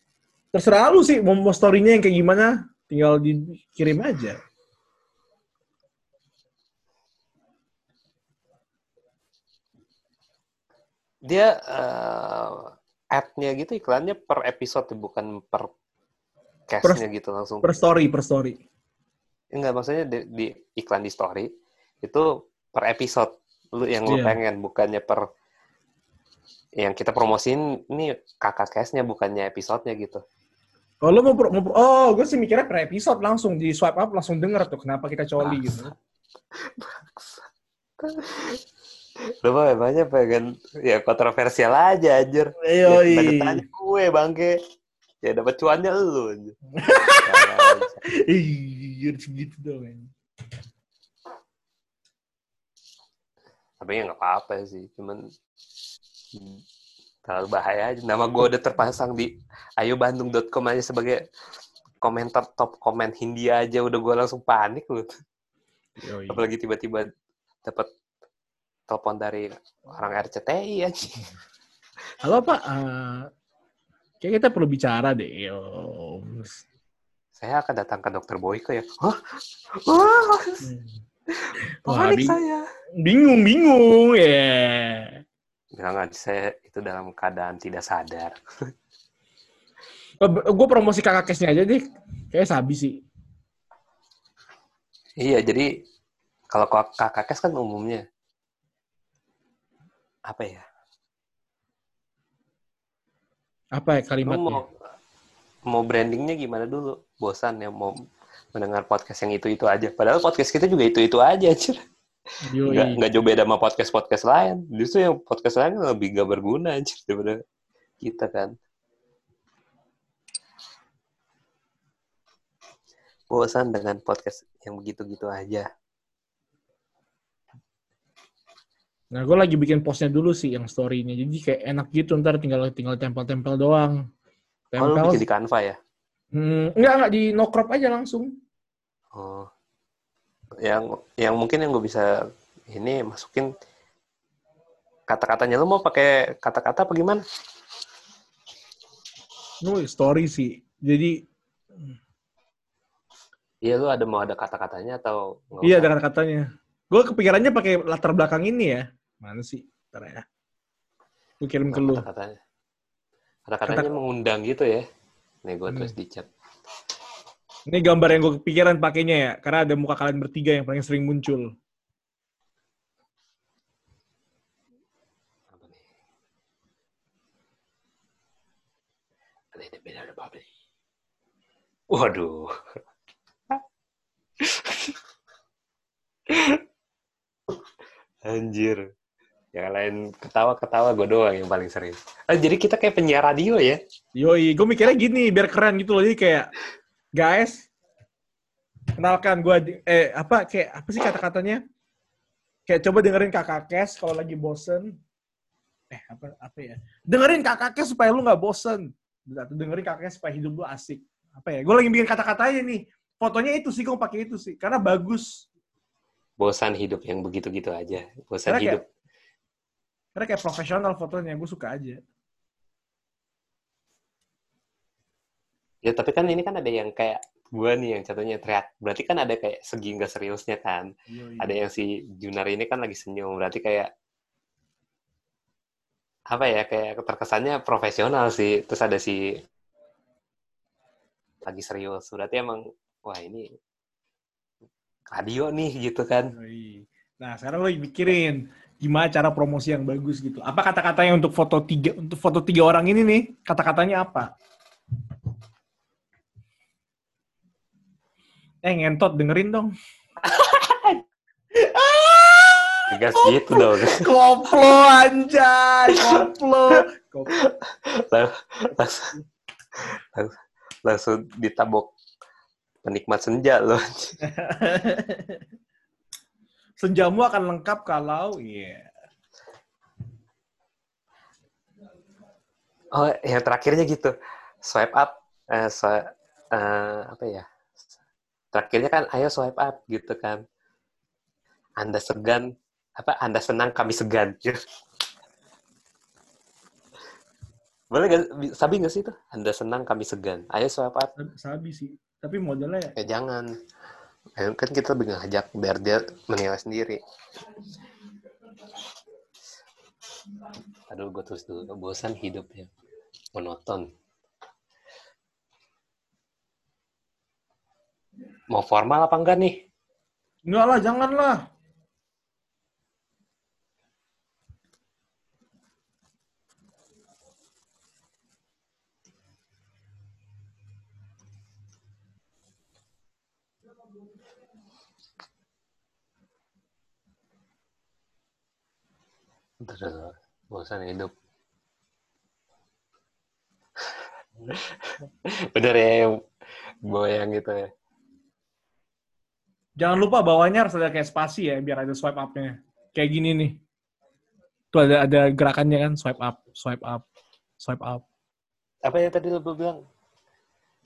Terserah lu sih mau, mau story-nya yang kayak gimana, tinggal dikirim aja. Dia eh, ad-nya gitu iklannya per episode bukan per cast-nya gitu langsung. Per story, per story. Enggak maksudnya di, di iklan di story itu per episode lu yang lu Iya. pengen bukannya per yang kita promosiin ini kakak cast-nya bukannya episodenya gitu. Oh, lu mau, pro- mau pro- oh, gue sih mikirnya per episode langsung di swipe up langsung denger tuh kenapa kita coli gitu. Lu mah banyak pengen ya kontroversial aja anjir. Ya, Yoi. pada tanya gue bangke. Ya dapat cuannya lu. Ya, harus gitu dong. Tapi ya nggak apa-apa sih, cuman hmm, terlalu bahaya aja. Nama gue udah terpasang di ayobandung.com aja sebagai komentar top komen Hindia aja udah gue langsung panik loh. Yoi. Apalagi tiba-tiba dapat telepon dari orang RCTI aja. Halo Pak, Eh, kayak kita perlu bicara deh. Yo. Saya akan datang ke dokter Boyke ya. Wah, panik bing- saya. bingung, bingung, ya. Jangan, saya itu dalam keadaan tidak sadar. (laughs) Gue promosi kakak kesnya aja deh. Kayak sabi sih. Iya, jadi kalau kak- kakak kes kan umumnya apa ya? Apa ya Lu kalimatnya? mau mau brandingnya gimana dulu? Bosan ya mau mendengar podcast yang itu-itu aja. Padahal podcast kita juga itu-itu aja, anjir. Nggak, nggak jauh beda sama podcast-podcast lain. Justru yang podcast lain lebih gak berguna, anjir, daripada kita kan. Bosan dengan podcast yang begitu-gitu aja. Nah, gue lagi bikin postnya dulu sih yang story-nya. Jadi kayak enak gitu, ntar tinggal tinggal tempel-tempel doang. Oh, lu Tempel. bikin di Canva ya? Hmm, enggak, enggak, di no crop aja langsung. Oh. Yang yang mungkin yang gue bisa ini masukin kata-katanya lu mau pakai kata-kata apa gimana? No, story sih. Jadi, Iya lu ada mau ada kata-katanya atau iya ada kata-katanya. Gue kepikirannya pakai latar belakang ini ya. Mana sih? Ntar ya. Gue kirim ke lu. kata-katanya. Kata-katanya mengundang gitu ya. Nih gue Hmm. tulis di chat. Ini gambar yang gue kepikiran pakainya ya. Karena ada muka kalian bertiga yang paling sering muncul. Waduh. (laughs) Anjir. Yang lain ketawa-ketawa gue doang yang paling sering. Ah, jadi kita kayak penyiar radio ya? Yoi, gue mikirnya gini, biar keren gitu loh. Jadi kayak, guys, kenalkan gue, eh apa, kayak apa sih kata-katanya? Kayak coba dengerin kakak Kes kalau lagi bosen. Eh, apa apa ya? Dengerin kakak Kes supaya lu nggak bosen. Dengerin kakak Kes supaya hidup lu asik. Apa ya? Gue lagi bikin kata-katanya nih. Fotonya itu sih, gue pakai itu sih. Karena bagus. Bosan hidup yang begitu-gitu aja. Bosan Karena hidup. kayak, karena kayak profesional fotonya, gue suka aja. Ya tapi kan ini kan ada yang kayak gue nih yang contohnya teriak. Berarti kan ada kayak segi nggak seriusnya kan. Yoi. Ada yang si Junar ini kan lagi senyum. Berarti kayak apa ya kayak terkesannya profesional sih. Terus ada si lagi serius. Berarti emang wah ini radio nih gitu kan. Nah, sekarang lo mikirin gimana cara promosi yang bagus gitu. Apa kata-katanya untuk foto tiga untuk foto tiga orang ini nih? Kata-katanya apa? Eh ngentot dengerin dong. (laughs) Tegas gitu dong. Koplo anjay, koplo. Koplo. langsung, langsung, langsung ditabok penikmat senja loh. (laughs) Senjamu akan lengkap kalau iya. Oh, yang terakhirnya gitu. Swipe up, eh, swi- eh, apa ya? Terakhirnya kan, ayo swipe up gitu kan. Anda segan, apa? Anda senang, kami segan. (laughs) Boleh gak, sabi nggak sih itu? Anda senang, kami segan. Ayo swipe up. Sabi sih. Tapi modelnya Ya jangan. Ya, Kan kita lebih ngajak biar dia menilai sendiri. Aduh, gue terus dulu. Bosan hidupnya. Monoton. Mau formal apa enggak nih? enggak lah, jangan Aduh, bosan hidup. Bener ya, yang bawa yang gitu ya. Jangan lupa bawahnya harus ada kayak spasi ya biar ada swipe up-nya. Kayak gini nih. Tuh ada ada gerakannya kan swipe up, swipe up, swipe up. Apa yang tadi lo bilang?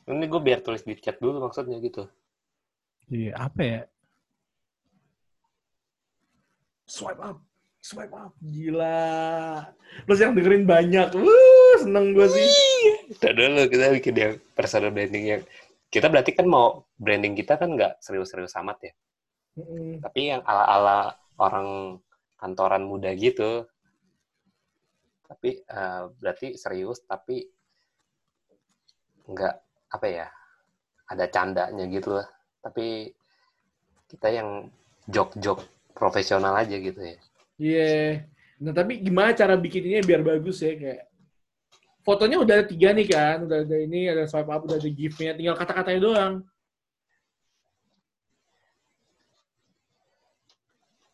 Ini gue biar tulis di chat dulu maksudnya gitu. Iya, apa ya? Swipe up, swipe up. Gila. Terus yang dengerin banyak. Wuh, seneng gue sih. Udah dulu kita bikin yang personal branding yang kita berarti kan mau branding kita kan nggak serius-serius amat ya. Mm-mm. Tapi yang ala-ala orang kantoran muda gitu. Tapi eh, berarti serius tapi nggak apa ya ada candanya gitu lah. Tapi kita yang jok-jok profesional aja gitu ya. Iya. Nah, tapi gimana cara bikinnya biar bagus ya kayak fotonya udah ada tiga nih kan, udah ada ini, ada swipe up, udah ada gif-nya, tinggal kata-katanya doang.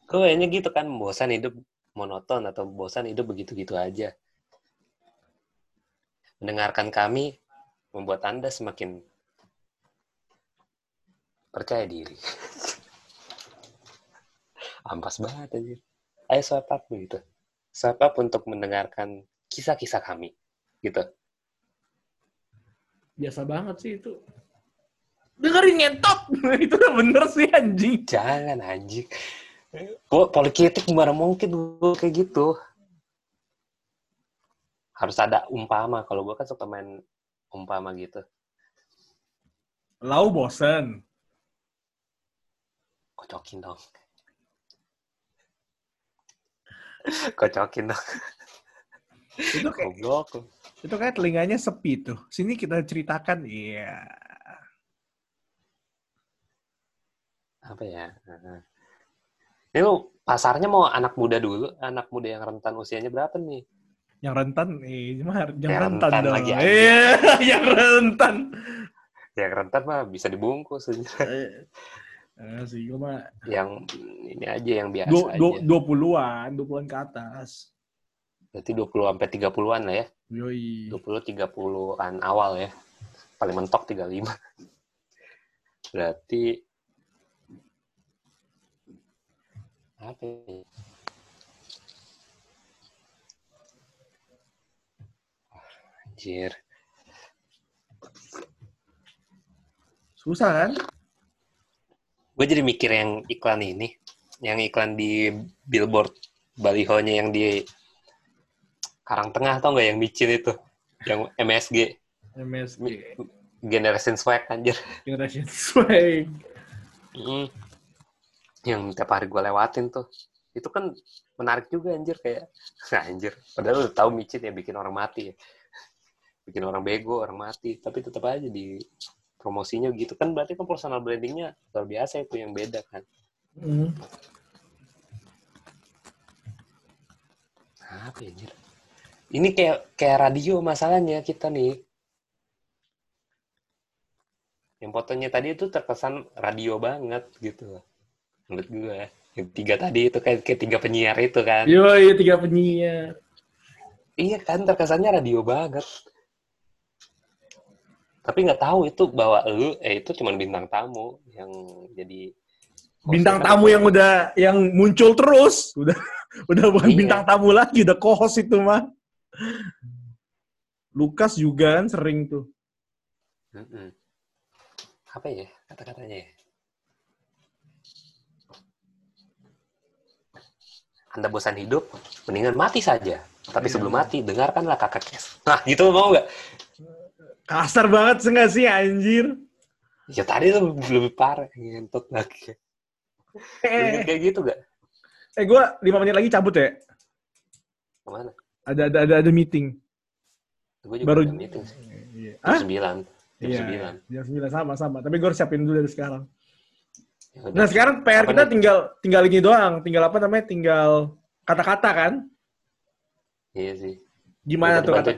Kayaknya gitu kan, bosan hidup monoton atau bosan hidup begitu-gitu aja. Mendengarkan kami membuat Anda semakin percaya diri. (laughs) Ampas banget aja. Ayo swipe up gitu. Swipe up untuk mendengarkan kisah-kisah kami. Gitu. Biasa banget sih itu. Dengerin ngentot! (laughs) itu udah bener sih anjing. Jangan anjing. Po- Politik gimana mungkin gue kayak gitu. Harus ada umpama. Kalau gue kan suka main umpama gitu. Lau bosen. Kocokin dong. Kocokin dong. Itu kayak Goblok. itu kayak telinganya sepi tuh. Sini kita ceritakan, iya. Apa ya? Ini lu pasarnya mau anak muda dulu, anak muda yang rentan usianya berapa nih? Yang rentan, eh, mah yang Yang rentan, rentan dong. lagi. Iya, (laughs) yang rentan. yang rentan mah bisa dibungkus. Eh, sih gue mah yang ini aja yang biasa dua aja. dua dua puluhan dua puluhan ke atas Berarti 20 sampai 30-an lah ya. yoi 20 30-an awal ya. Paling mentok 35. Berarti apa ya? Anjir. susah kan Gue jadi mikir yang iklan ini. Yang iklan di billboard balihonya yang di Karang Tengah tau nggak yang micin itu? Yang MSG. MSG Generation Swag anjir. generation swag Mm. Yang tiap hari gue lewatin tuh. Itu kan menarik juga anjir kayak (laughs) anjir. Padahal lu tahu micin ya bikin orang mati ya. Bikin orang bego, orang mati. Tapi tetap aja di promosinya gitu kan berarti kan personal brandingnya luar biasa itu yang beda kan. Hmm. Apa ya, anjir? Ini kayak kayak radio masalahnya kita nih. Yang fotonya tadi itu terkesan radio banget gitu. Menurut gue. Yang tiga tadi itu kayak, kayak tiga penyiar itu kan. yoi tiga penyiar Iya kan, terkesannya radio banget. Tapi nggak tahu itu bahwa lu, eh itu cuma bintang tamu yang jadi bintang tamu yang udah yang muncul terus udah (laughs) udah bukan Iya. bintang tamu lagi udah co-host itu mah Lukas juga kan sering tuh Mm-mm. Apa ya kata-katanya ya? Anda bosan hidup, mendingan mati saja. Tapi Iya. sebelum mati, dengarkanlah kakak kes. Nah, gitu mau nggak? Kasar banget sih sih anjir Ya tadi tuh lebih parah, ngentot lagi. Eh kayak gitu nggak? eh gue lima menit lagi cabut ya Ke mana? ada ada ada, ada meeting Gue juga baru ada meeting sih. Iya. Jam sembilan. Jam iya sembilan. jam sembilan sama sama tapi gue harus siapin dulu dari sekarang Ya nah sekarang PR Apa kita nih? tinggal tinggal ini doang tinggal apa namanya tinggal kata-kata kan Iya sih. gimana Minta tuh kata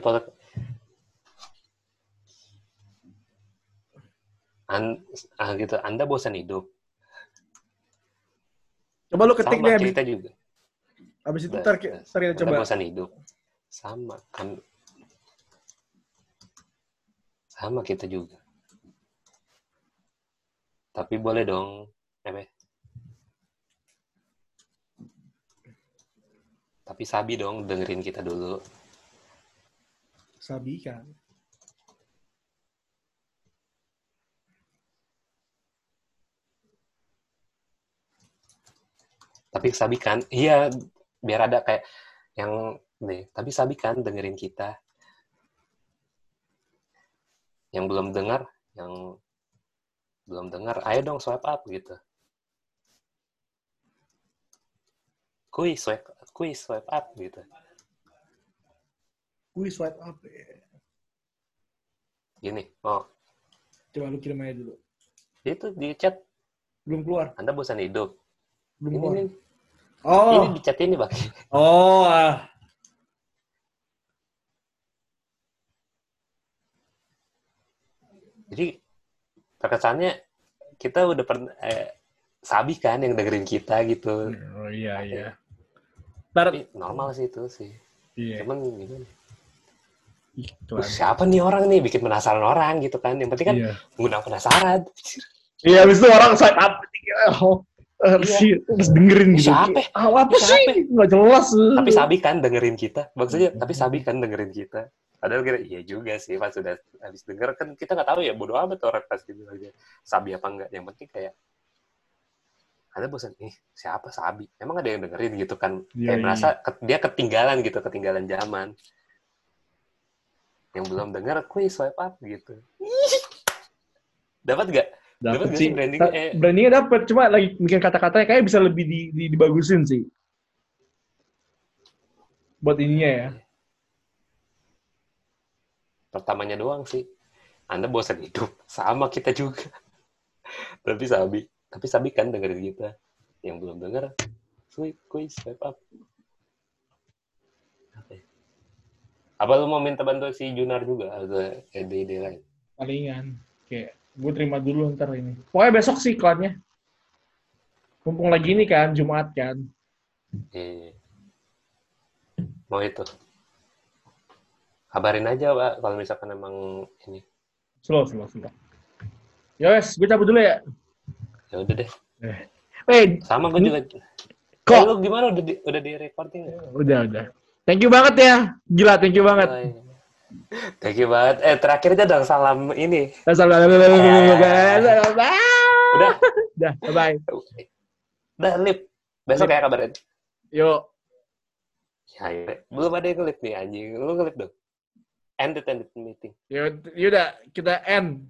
An ah, gitu. Anda bosan hidup. coba lu ketik Sama deh abis, juga. abis itu ntar, ki- ntar kita coba bosan hidup. Sama kan. Sama kita juga. Tapi boleh dong, ya? Tapi sabi dong dengerin kita dulu. sabi kan Tapi sabi kan, iya biar ada kayak yang nih. Tapi sabi kan dengerin kita. Yang belum dengar, yang belum dengar, ayo dong swipe up gitu. Kui swipe, kui swipe up gitu. Wih, swipe up ya. Gini, oh Coba lu kirim aja dulu. itu di chat Belum keluar. Anda bosan hidup. Belum Ini keluar. nih, Oh. ini di chat ini bang. Oh. ah. Jadi terkesannya kita udah pernah eh, sabi kan yang dengerin kita gitu. Oh iya iya. Ntar, Tapi normal sih itu sih. iya. Cuman gimana? Terus siapa nih orang nih bikin penasaran orang gitu kan? Yang penting kan Iya. mengundang penasaran. Iya, abis itu orang swipe up. Oh, harus, Iya. harus dengerin gitu. Siapa? Ah, apa Siapa? sih? Nggak jelas. Tapi sabi kan dengerin kita. Maksudnya tapi sabi kan dengerin kita. Padahal kira iya juga sih pas sudah habis denger kan kita nggak tahu ya bodo amat orang pasti bilang aja sabi apa enggak. Yang penting kayak ada bosan ih siapa sabi emang ada yang dengerin gitu kan Iya, kayak iya. merasa ke- dia ketinggalan gitu ketinggalan zaman yang belum dengar kuy swipe up gitu dapat gak Dapat Dapet sih. sih branding- Ta- eh. Brandingnya dapet. Cuma lagi bikin kata-katanya kayak bisa lebih di, di- dibagusin sih. Buat ininya ya. pertamanya doang sih anda bosan hidup (laughs) sama kita juga tapi sabi tapi sabi kan dengerin kita yang belum denger kuy kuy swipe up apa ya? apa lu mau minta bantu si Junar juga atau ide-ide lain Palingan. Kayak Gue terima dulu ntar ini. Pokoknya besok sih iklannya. Mumpung lagi ini kan, Jumat kan. Iya. Mau itu. Kabarin aja, Pak, kalau misalkan emang ini. Slow, slow, slow. Ya wes, gue cabut dulu ya. Ya udah deh. Eh, Sama gue juga. Kok? Eh, lu gimana udah di, udah di recording udah, udah. Thank you banget ya. Gila, thank you banget. Oh, iya. Thank you banget. Eh, terakhir aja dong salam ini. Udah, Udah, bye. udah lip. Besok kayak kabarin. Yuk. Ya, ya. belum ada yang ngelip nih anjing. Lu ngelip dong. Ended, ended meeting. Yaudah, kita end.